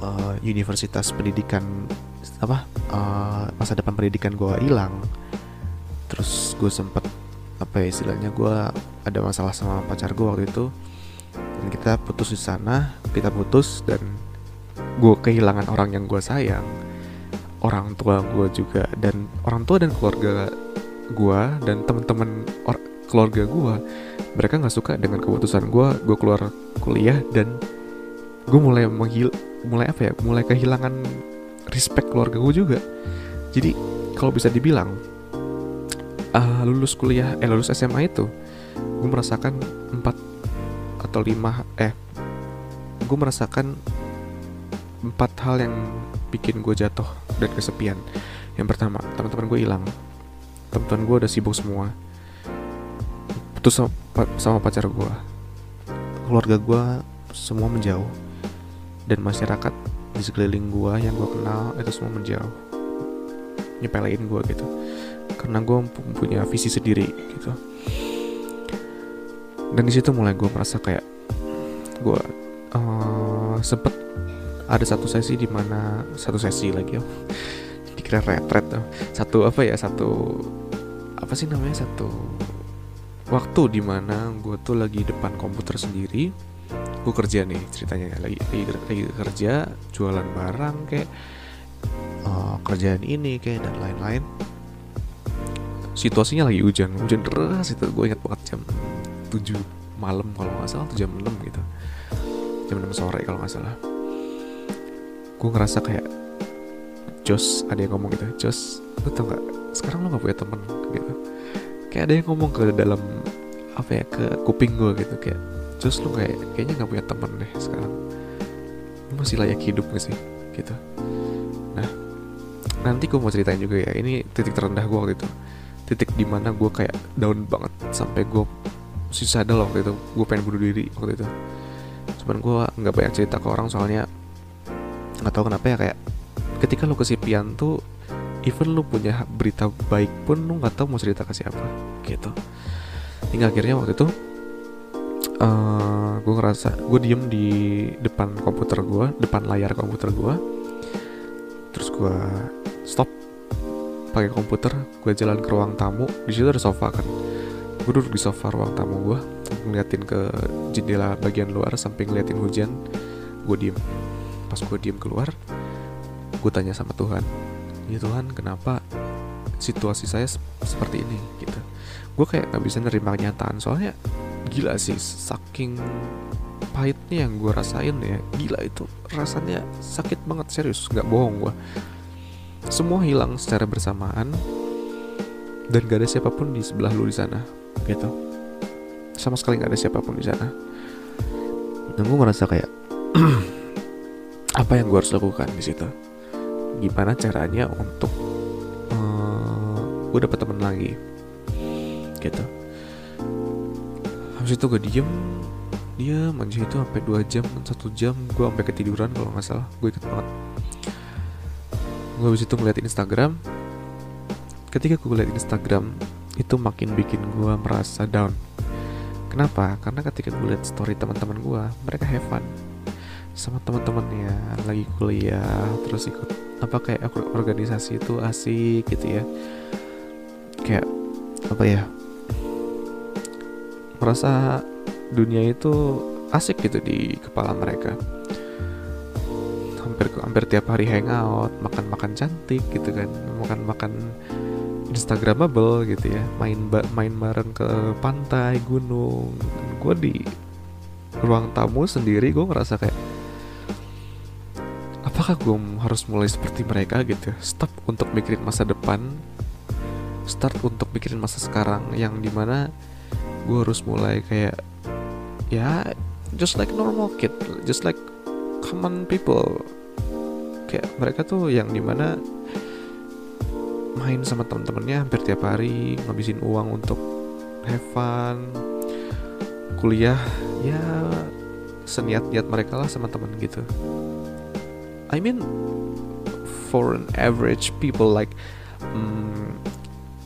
Uh, universitas pendidikan apa? Uh, masa depan pendidikan gue hilang. Terus gue sempet apa ya istilahnya gue ada masalah sama pacar gue waktu itu. Dan kita putus di sana kita putus dan gue kehilangan orang yang gue sayang orang tua gue juga dan orang tua dan keluarga gue dan teman-teman keluarga gue mereka nggak suka dengan keputusan gue gue keluar kuliah dan gue mulai menghil mulai apa ya mulai kehilangan respect keluarga gue juga. Jadi kalau bisa dibilang uh, lulus kuliah eh lulus SMA itu gue merasakan empat atau lima eh gue merasakan empat hal yang bikin gue jatuh dan kesepian. Yang pertama teman-teman gue hilang. Teman-teman gue udah sibuk semua. Putus sama, sama pacar gue keluarga gue semua menjauh. Dan masyarakat di sekeliling gue yang gue kenal itu semua menjauh. Nyepelein gue gitu. Karena gue punya visi sendiri gitu. Dan di situ mulai gue merasa kayak gue uh, sempet ada satu sesi di mana satu sesi lagi ya dikira retret satu apa ya satu apa sih namanya satu waktu di mana gue tuh lagi depan komputer sendiri. Gue kerja nih ceritanya lagi lagi, lagi kerja jualan barang kayak uh, kerjaan ini kayak dan lain-lain. Situasinya lagi hujan hujan deras itu. Gue ingat banget jam 7 malam kalau nggak salah atau jam 6 gitu. Jam 6 sore kalau nggak salah gue ngerasa kayak Jos ada yang ngomong gitu. Jos lu tau gak sekarang lu gak punya temen gitu. Kayak ada yang ngomong ke dalam apa ya ke kuping gue gitu. Kayak Jos lu kayak kayaknya nggak punya temen deh sekarang. Lu masih layak hidup gak sih? Gitu. Nah nanti gue mau ceritain juga ya. Ini titik terendah gue waktu itu titik di mana gue kayak down banget sampai gue susah ada waktu itu. Gue pengen bunuh diri waktu itu. Cuman gue nggak banyak cerita ke orang soalnya nggak tahu kenapa ya kayak ketika lu kesepian tuh even lu punya berita baik pun lu nggak tahu mau cerita ke siapa gitu. Hingga akhirnya waktu itu uh, eh, gue ngerasa gue diem di depan komputer gue depan layar komputer gue terus gue stop pakai komputer gue jalan ke ruang tamu. Di situ ada sofa kan. Gue duduk di sofa ruang tamu gue ngeliatin ke jendela bagian luar sampai ngeliatin hujan gue diem pas gue diem keluar gue tanya sama Tuhan ya Tuhan kenapa situasi saya seperti ini? Gitu. Gue kayak nggak bisa nerima kenyataan soalnya gila sih saking pahitnya yang gue rasain ya gila itu rasanya sakit banget serius nggak bohong gue semua hilang secara bersamaan dan gak ada siapa pun di sebelah lu di sana gitu. Sama sekali gak ada siapa pun di sana. Dan gue ngerasa kayak apa yang gue harus lakukan di situ? Gimana caranya untuk uh, eh, gue dapet temen lagi? Gitu. Habis itu gue diem. Dia manja itu sampai dua jam satu jam gue sampai ketiduran kalau nggak salah. Gue ikut banget. Gue habis itu ngeliat Instagram. Ketika gue liat Instagram itu makin bikin gue merasa down. Kenapa? Karena ketika gue liat story teman-teman gue mereka have fun sama teman-temannya lagi kuliah terus ikut apa kayak organisasi itu asik gitu ya. Kayak apa ya merasa dunia itu asik gitu di kepala mereka. Hampir hampir tiap hari hangout makan makan cantik gitu kan makan makan instagramable gitu ya main main bareng ke pantai gunung. Gue di ruang tamu sendiri gue ngerasa kayak apakah gue harus mulai seperti mereka gitu stop untuk mikirin masa depan. Start untuk mikirin masa sekarang yang di mana gue harus mulai kayak ya just like normal kid just like common people. Kayak mereka tuh yang di mana main sama temen-temennya hampir tiap hari ngabisin uang untuk have fun kuliah. Ya seniat-niat mereka lah sama temen gitu I mean for an average people like um,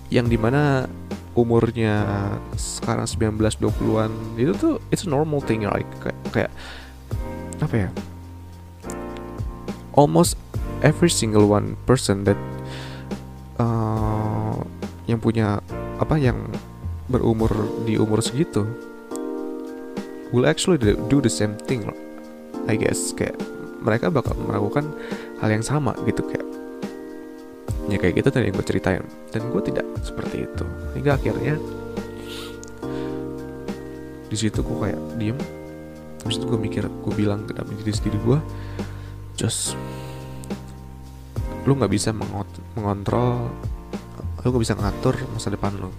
yang di mana umurnya sekarang 19 20-an itu tuh it's a normal thing like kayak, kayak apa ya? Almost every single one person that uh, yang punya apa yang berumur di umur segitu will actually do the same thing I guess kayak mereka bakal melakukan hal yang sama gitu kayak ya kayak gitu tadi yang gue ceritain. Dan gue tidak seperti itu. Hingga akhirnya di situ gue kayak diem. Terus itu gue mikir gue bilang ke dalam diri sendiri gue just lu nggak bisa mengontrol lu nggak bisa ngatur masa depan lu.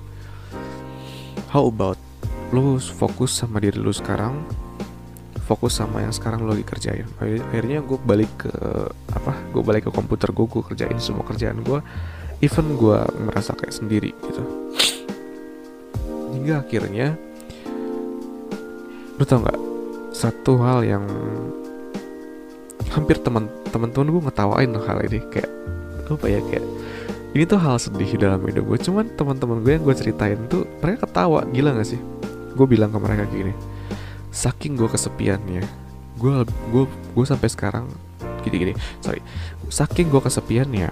How about lu fokus sama diri lu sekarang fokus sama yang sekarang lo lagi kerjain. Akhirnya gue balik ke apa gue balik ke komputer gue gue kerjain semua kerjaan gue even gue merasa kayak sendiri gitu. Hingga akhirnya lu tau nggak satu hal yang hampir teman teman teman gue ngetawain hal ini. Kayak apa ya kayak ini tuh hal sedih dalam hidup gue cuman teman-teman gue yang gue ceritain tuh mereka ketawa. Gila gak sih? Gue bilang ke mereka gini saking gue kesepiannya gue gue gue sampai sekarang gini gini sorry. Saking gue kesepiannya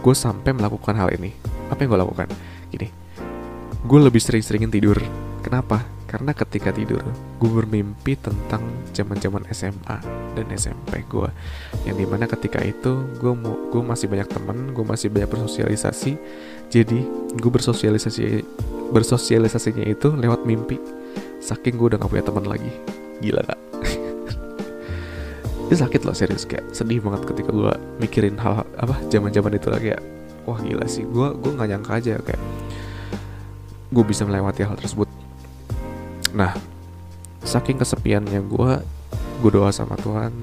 gue sampai melakukan hal ini. Apa yang gue lakukan? Gini gue lebih sering-seringin tidur. Kenapa? Karena ketika tidur gue bermimpi tentang zaman zaman SMA dan SMP gue yang di mana ketika itu gue mau gue masih banyak temen gue masih banyak bersosialisasi. Jadi gue bersosialisasi bersosialisasinya itu lewat mimpi saking gue udah gak punya teman lagi. Gila gak itu sakit loh serius. Kayak sedih banget ketika gue mikirin hal, apa zaman zaman itu lagi ya. Wah gila sih. Gue gue nggak nyangka aja kayak gue bisa melewati hal tersebut. Nah saking kesepiannya gue gue doa sama Tuhan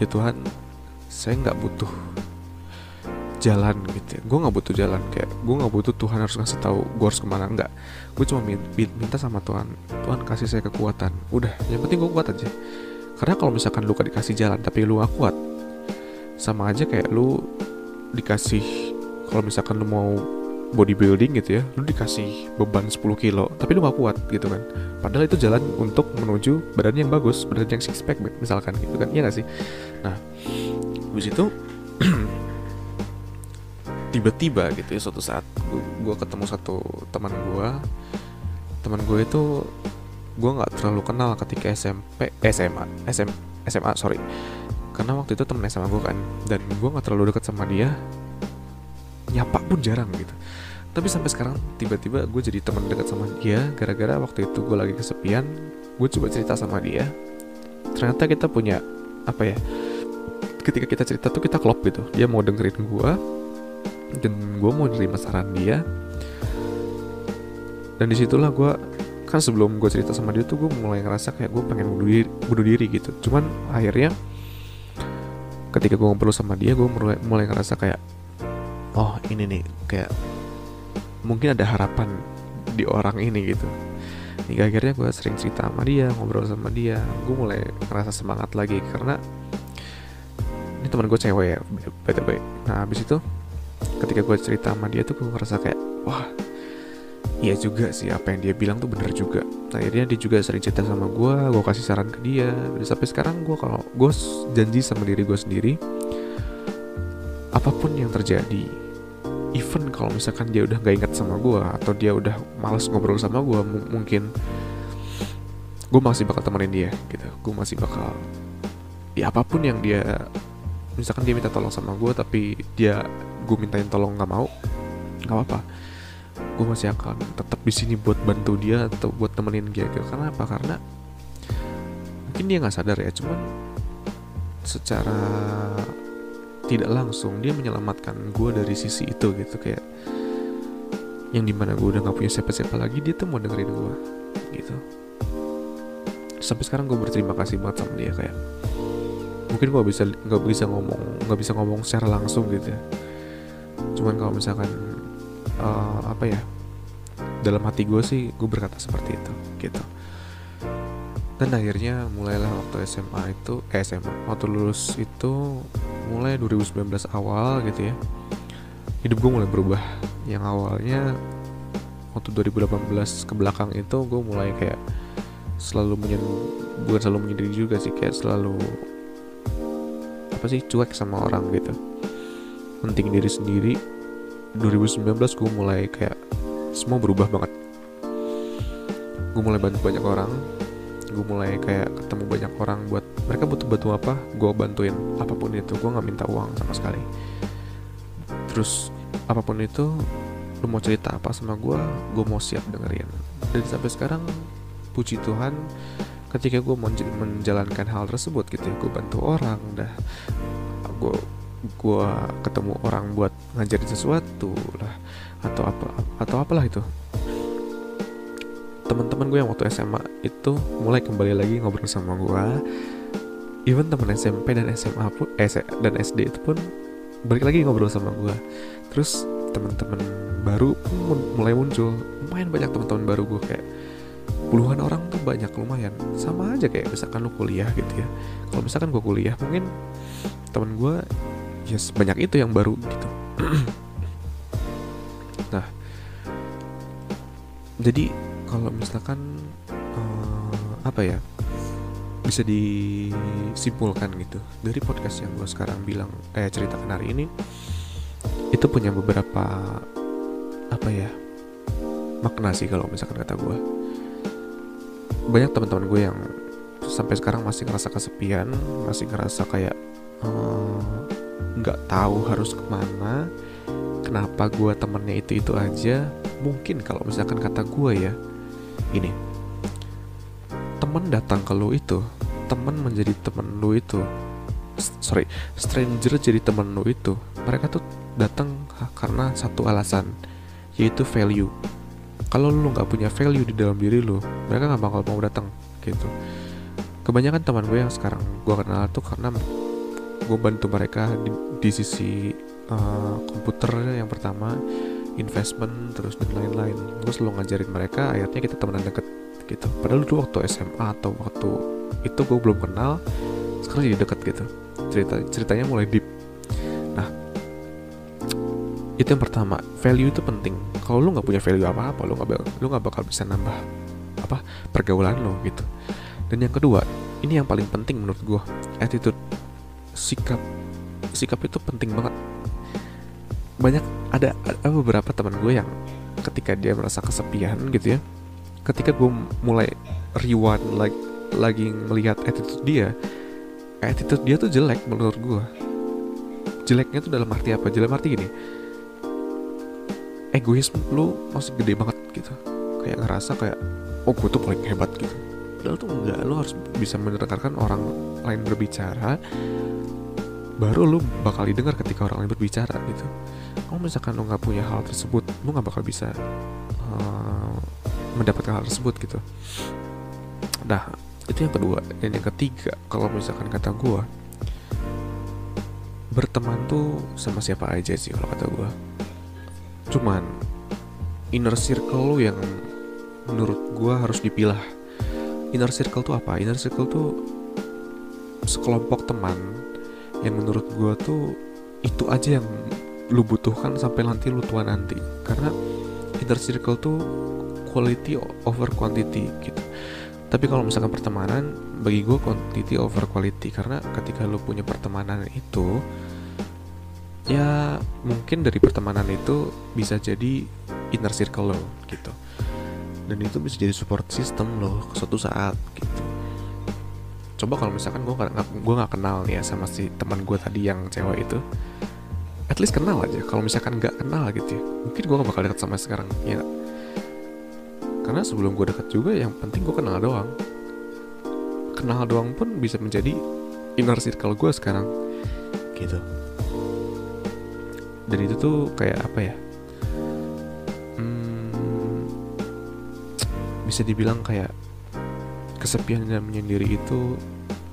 ya Tuhan saya nggak butuh jalan gitu ya. gue nggak butuh jalan kayak gue nggak butuh Tuhan harus ngasih tahu gue harus ke mana. Enggak gue cuma minta sama Tuhan Tuhan kasih saya kekuatan. Udah yang penting gue kuat aja. Karena kalau misalkan lu dikasih jalan tapi lu gak kuat sama aja kayak lu dikasih kalau misalkan lu mau bodybuilding gitu ya lu dikasih beban 10 kilo tapi lu gak kuat gitu kan. Padahal itu jalan untuk menuju badan yang bagus badan yang six pack misalkan gitu kan. Iya gak sih? Nah habis itu tiba-tiba gitu ya suatu saat gue ketemu satu teman gue teman gue itu gue nggak terlalu kenal ketika SMP eh, SMA SM, SMA sorry. Karena waktu itu temen SMA gue kan dan gue nggak terlalu dekat sama dia nyapa pun jarang gitu. Tapi sampai sekarang tiba-tiba gue jadi teman dekat sama dia gara-gara waktu itu gue lagi kesepian gue coba cerita sama dia. Ternyata kita punya apa ya ketika kita cerita tuh kita klop gitu. Dia mau dengerin gue dan gue mau nerima saran dia. Dan di situlah gue kan sebelum gue cerita sama dia tuh gue mulai ngerasa kayak gue pengen bunuh diri, bunuh diri gitu. Cuman akhirnya ketika gue ngobrol sama dia gue mulai, mulai ngerasa kayak oh ini nih kayak mungkin ada harapan di orang ini gitu. Hingga akhirnya gue sering cerita sama dia ngobrol sama dia. Gue mulai ngerasa semangat lagi karena ini teman gue cewek ya btw nah habis itu ketika gue cerita sama dia tuh gue ngerasa kayak wah iya juga sih apa yang dia bilang tuh bener juga. Nah, akhirnya dia juga sering cerita sama gue gue kasih saran ke dia. Dan sampai sekarang gue kalau gue janji sama diri gue sendiri apa pun yang terjadi even kalau misalkan dia udah gak ingat sama gue atau dia udah males ngobrol sama gue mungkin gue masih bakal temenin dia gitu. Gue masih bakal ya apa pun yang dia misalkan dia minta tolong sama gue tapi dia gue mintain tolong nggak mau nggak apa-apa. Gue masih akan tetap di sini buat bantu dia atau buat temenin dia gitu. karena apa? Karena mungkin dia nggak sadar ya cuman secara tidak langsung dia menyelamatkan gue dari sisi itu gitu. Kayak yang di mana gue udah nggak punya siapa-siapa lagi dia tuh mau dengerin gue gitu. Sampai sekarang gue berterima kasih banget sama dia kayak mungkin gue bisa nggak bisa ngomong nggak bisa ngomong secara langsung gitu ya cuman kalau misalkan uh, apa ya dalam hati gue sih gue berkata seperti itu gitu. Dan akhirnya mulailah waktu SMA itu eh SMA waktu lulus itu mulai 2019 awal gitu ya hidup gue mulai berubah. Yang awalnya waktu 2018 ke belakang itu gue mulai kayak selalu menyen bukan selalu menyendiri juga sih kayak selalu apa sih cuek sama orang gitu penting diri sendiri. 2019 gue mulai kayak semua berubah banget. Gue mulai bantu banyak orang. Gue mulai kayak ketemu banyak orang buat mereka butuh bantu apa gue bantuin apa pun itu. Gue nggak minta uang sama sekali. Terus apa pun itu lu mau cerita apa sama gue gue mau siap dengerin. Dan sampai sekarang puji Tuhan ketika gue menjalankan hal tersebut gitu ya gue bantu orang dah. Gue gue ketemu orang buat ngajarin sesuatu lah atau apa atau apalah itu. Teman-teman gue yang waktu SMA itu mulai kembali lagi ngobrol sama gue even teman SMP dan SMA pun eh, dan SD itu pun balik lagi ngobrol sama gue terus teman-teman baru pun mulai muncul. Lumayan banyak teman-teman baru gue kayak puluhan orang tuh banyak lumayan. Sama aja kayak misalkan lu kuliah gitu ya. Kalau misalkan gue kuliah mungkin teman gue ya yes, banyak itu yang baru gitu. Nah jadi kalau misalkan uh, apa ya bisa disimpulkan gitu dari podcast yang gue sekarang bilang eh ceritakan hari ini itu punya beberapa apa ya makna sih kalau misalkan kata gue banyak teman-teman gue yang sampai sekarang masih ngerasa kesepian masih ngerasa kayak eh, nggak tahu harus ke mana kenapa gue temennya itu itu aja. Mungkin kalau misalkan kata gue ya ini temen datang ke lu itu temen menjadi temen lu itu sorry stranger jadi temen lu itu mereka tuh datang karena satu alasan yaitu value. Kalau lu nggak punya value di dalam diri lu mereka nggak bakal mau datang gitu. Kebanyakan teman gue yang sekarang gue kenal tuh karena gue bantu mereka di, di sisi uh, komputer yang pertama investment terus dan lain-lain. Gue selalu ngajarin mereka akhirnya kita temenan deket gitu. Padahal dulu waktu SMA atau waktu itu gue belum kenal sekarang jadi deket gitu. Cerita ceritanya mulai deep. Nah itu yang pertama value itu penting. Kalau lu nggak punya value apa apa lu nggak lu nggak bakal bisa nambah apa pergaulan lo gitu. Dan yang kedua ini yang paling penting menurut gue attitude sikap sikap itu penting banget. Banyak ada, ada beberapa teman gue yang ketika dia merasa kesepian gitu ya ketika gue mulai rewind lagi lagi melihat attitude dia attitude dia tuh jelek menurut gue. Jeleknya tuh dalam arti apa? Dalam arti gini egois lu masih gede banget gitu. Kayak ngerasa kayak oh gue tuh paling hebat gitu. Padahal tuh enggak lu harus bisa mendengarkan orang lain berbicara baru lu bakal didengar ketika orang lain berbicara gitu. Kalau misalkan lu nggak punya hal tersebut lu nggak bakal bisa uh, mendapatkan hal tersebut gitu. Nah itu yang kedua. Dan yang ketiga kalau misalkan kata gue berteman tuh sama siapa aja sih kalau kata gue cuman inner circle lu yang menurut gue harus dipilah. Inner circle tuh apa? Inner circle tuh sekelompok teman yang menurut gue tuh itu aja yang lu butuhkan sampai nanti lu tua nanti. Karena inner circle tuh quality over quantity gitu. Tapi kalau misalkan pertemanan bagi gue quantity over quality. Karena ketika lu punya pertemanan itu ya mungkin dari pertemanan itu bisa jadi inner circle lo gitu. Dan itu bisa jadi support system lo suatu saat gitu coba kalau misalkan gue gak, gue nggak kenal ya sama si teman gue tadi yang cewek itu at least kenal aja. Kalau misalkan nggak kenal gitu ya mungkin gue gak bakal deket sama sekarang ya karena sebelum gue deket juga yang penting gue kenal doang. Kenal doang pun bisa menjadi inner circle gue sekarang gitu. Dan itu tuh kayak apa ya? Hmm, bisa dibilang kayak kesepian dan menyendiri itu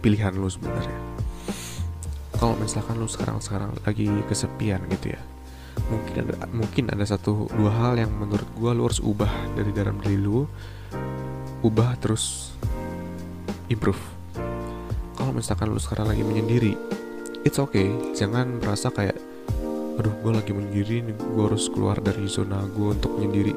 pilihan lu sebenarnya. Kalau misalkan lu sekarang-sekarang lagi kesepian gitu ya mungkin ada mungkin ada satu dua hal yang menurut gue lu harus ubah dari dalam diri lu ubah terus improve. Kalau misalkan lu sekarang lagi menyendiri it's okay. Jangan merasa kayak aduh gue lagi menyendiri nih gue harus keluar dari zona gue untuk menyendiri.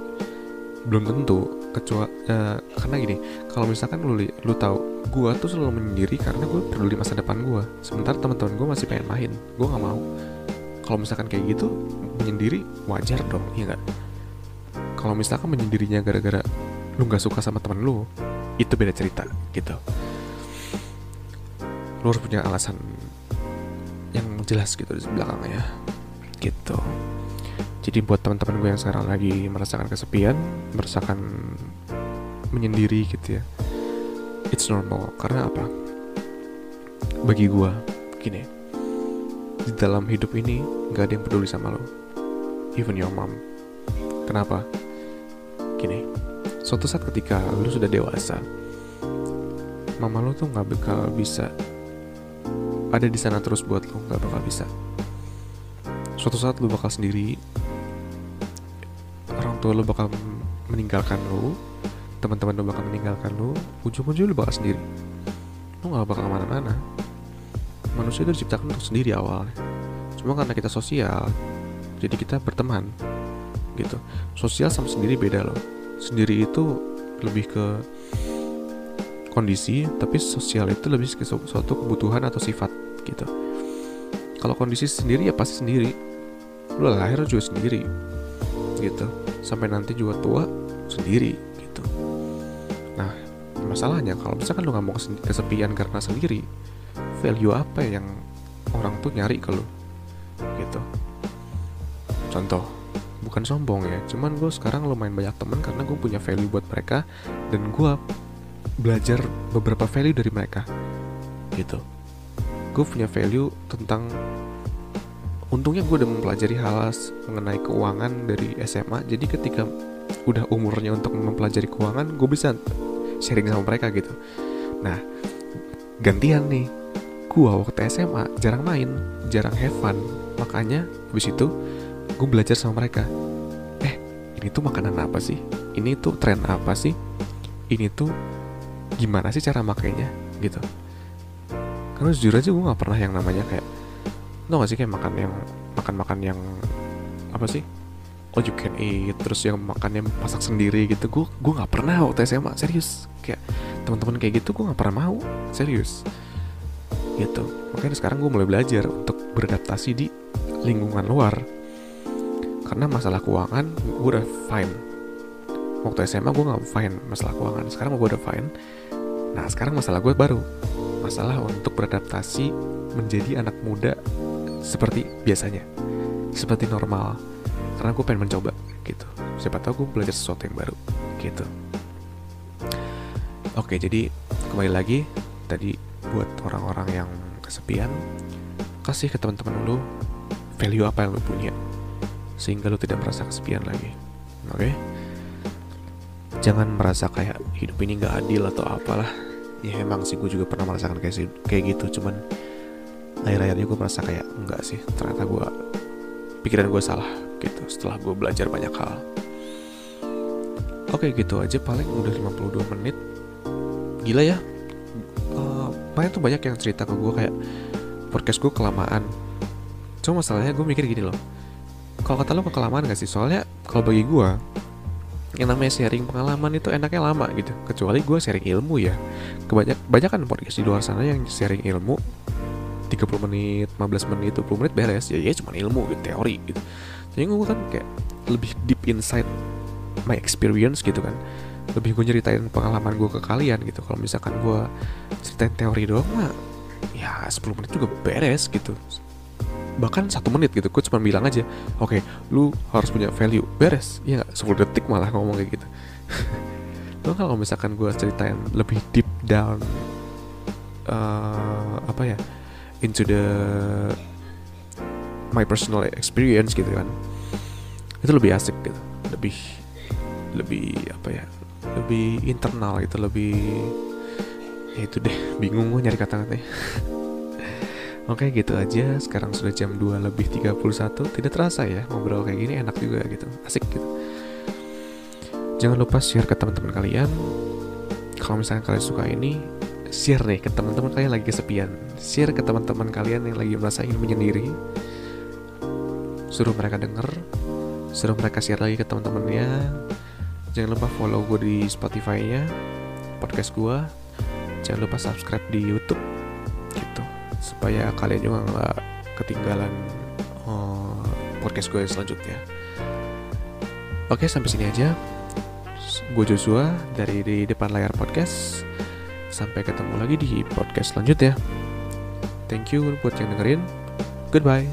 Belum tentu kecuali uh, karena gini kalau misalkan lu lu tahu gue tuh selalu menyendiri karena gue peduli masa depan gue sementara teman-teman gue masih pengen main gue nggak mau. Kalau misalkan kayak gitu menyendiri wajar dong iya nggak? Kalau misalkan menyendirinya gara-gara lu nggak suka sama temen lu itu beda cerita gitu. Lu harus punya alasan yang jelas gitu di belakangnya gitu jadi buat teman-teman gue yang sekarang lagi merasakan kesepian merasakan menyendiri gitu ya it's normal. Karena apa? Bagi gue gini di dalam hidup ini nggak ada yang peduli sama lo even your mom. Kenapa? Gini suatu saat ketika lu sudah dewasa mama lo tuh nggak bakal bisa ada di sana terus buat lo nggak bakal bisa. Suatu saat lu bakal sendiri tua lu bakal meninggalkan lu teman-teman lu bakal meninggalkan lu ujung-ujung lu bakal sendiri. Lu nggak bakal ke mana-mana. Manusia itu diciptakan untuk sendiri awalnya. Cuma karena kita sosial jadi kita berteman gitu. Sosial sama sendiri beda loh. Sendiri itu lebih ke kondisi tapi sosial itu lebih ke suatu kebutuhan atau sifat gitu. Kalau kondisi sendiri ya pasti sendiri. Lu lahir juga sendiri gitu sampai nanti juga tua sendiri gitu. Nah masalahnya kalau misalkan lu nggak mau kesepian karena sendiri value apa yang orang tuh nyari ke lu? Gitu. Contoh bukan sombong ya cuman gue sekarang lumayan banyak temen karena gue punya value buat mereka dan gue belajar beberapa value dari mereka. Gitu. Gue punya value tentang untungnya gue udah mempelajari hal mengenai keuangan dari SMA jadi ketika udah umurnya untuk mempelajari keuangan gue bisa sharing sama mereka gitu. Nah gantian nih. Gue waktu SMA jarang main jarang have fun. Makanya habis itu gue belajar sama mereka. Eh ini tuh makanan apa sih? Ini tuh tren apa sih? Ini tuh gimana sih cara makainya? Gitu. Karena jujur aja gue nggak pernah yang namanya kayak tau gak sih kayak makan yang makan-makan yang apa sih? All you can eat terus yang makannya masak sendiri gitu. Gue gue nggak pernah waktu SMA serius. Kayak teman-teman kayak gitu gue nggak pernah mau serius. Gitu. Makanya sekarang gue mulai belajar untuk beradaptasi di lingkungan luar. Karena masalah keuangan gue udah fine. Waktu SMA gue nggak fine masalah keuangan. Sekarang gue udah fine. Nah sekarang masalah gue baru. Masalah untuk beradaptasi menjadi anak muda seperti biasanya. Seperti normal. Karena gue pengen mencoba gitu. Siapa tahu gue belajar sesuatu yang baru gitu. Oke jadi kembali lagi Tadi buat orang-orang yang kesepian Kasih ke teman-teman lu Value apa yang lu punya Sehingga lu tidak merasa kesepian lagi. Oke? Jangan merasa kayak hidup ini gak adil atau apalah. Ya emang sih gue juga pernah merasakan kayak kayak gitu cuman akhir-akhirnya gue merasa kayak enggak sih ternyata gue pikiran gue salah gitu setelah gue belajar banyak hal. Oke gitu aja paling udah 52 menit. Gila ya uh, tuh banyak yang cerita ke gue kayak podcast gue kelamaan. Cuma masalahnya gue mikir gini loh kalau kata lo kelamaan gak sih? Soalnya kalau bagi gue yang namanya sharing pengalaman itu enaknya lama gitu. Kecuali gue sharing ilmu ya. Kebanyak banyak kan podcast di luar sana yang sharing ilmu 30 menit 15 menit 20 menit beres. Ya ya cuma ilmu gitu teori gitu. Jadi gue kan kayak lebih deep inside my experience gitu kan. Lebih gue nyeritain pengalaman gue ke kalian gitu. Kalau misalkan gue ceritain teori doang mah ya 10 menit juga beres gitu. Bahkan satu menit gitu gue cuma bilang aja oke okay, lu harus punya value. Beres. Ya gak? 10 detik malah ngomong kayak gitu. Lo kalau misalkan gue ceritain lebih deep down uh, apa ya into the my personal experience gitu kan. Itu lebih asik gitu. Lebih lebih apa ya? Lebih internal gitu lebih ya itu deh bingung gue nyari kata-katanya. Oke gitu aja, sekarang sudah jam 2 lebih 31 Tidak terasa ya, ngobrol kayak gini enak juga gitu. Asik gitu. Jangan lupa share ke teman-teman kalian. Kalau misalnya kalian suka ini Share nih ke teman-teman kalian lagi kesepian Share ke teman-teman kalian yang lagi merasa ingin menyendiri Suruh mereka denger Suruh mereka share lagi ke teman-temannya Jangan lupa follow gue di Spotify-nya Podcast gue Jangan lupa subscribe di Youtube Gitu supaya kalian juga nggak ketinggalan uh, podcast gue selanjutnya. Oke, sampai sini aja. Gue Joshua dari di depan layar podcast. Sampai ketemu lagi di podcast selanjutnya. Thank you buat yang dengerin. Goodbye.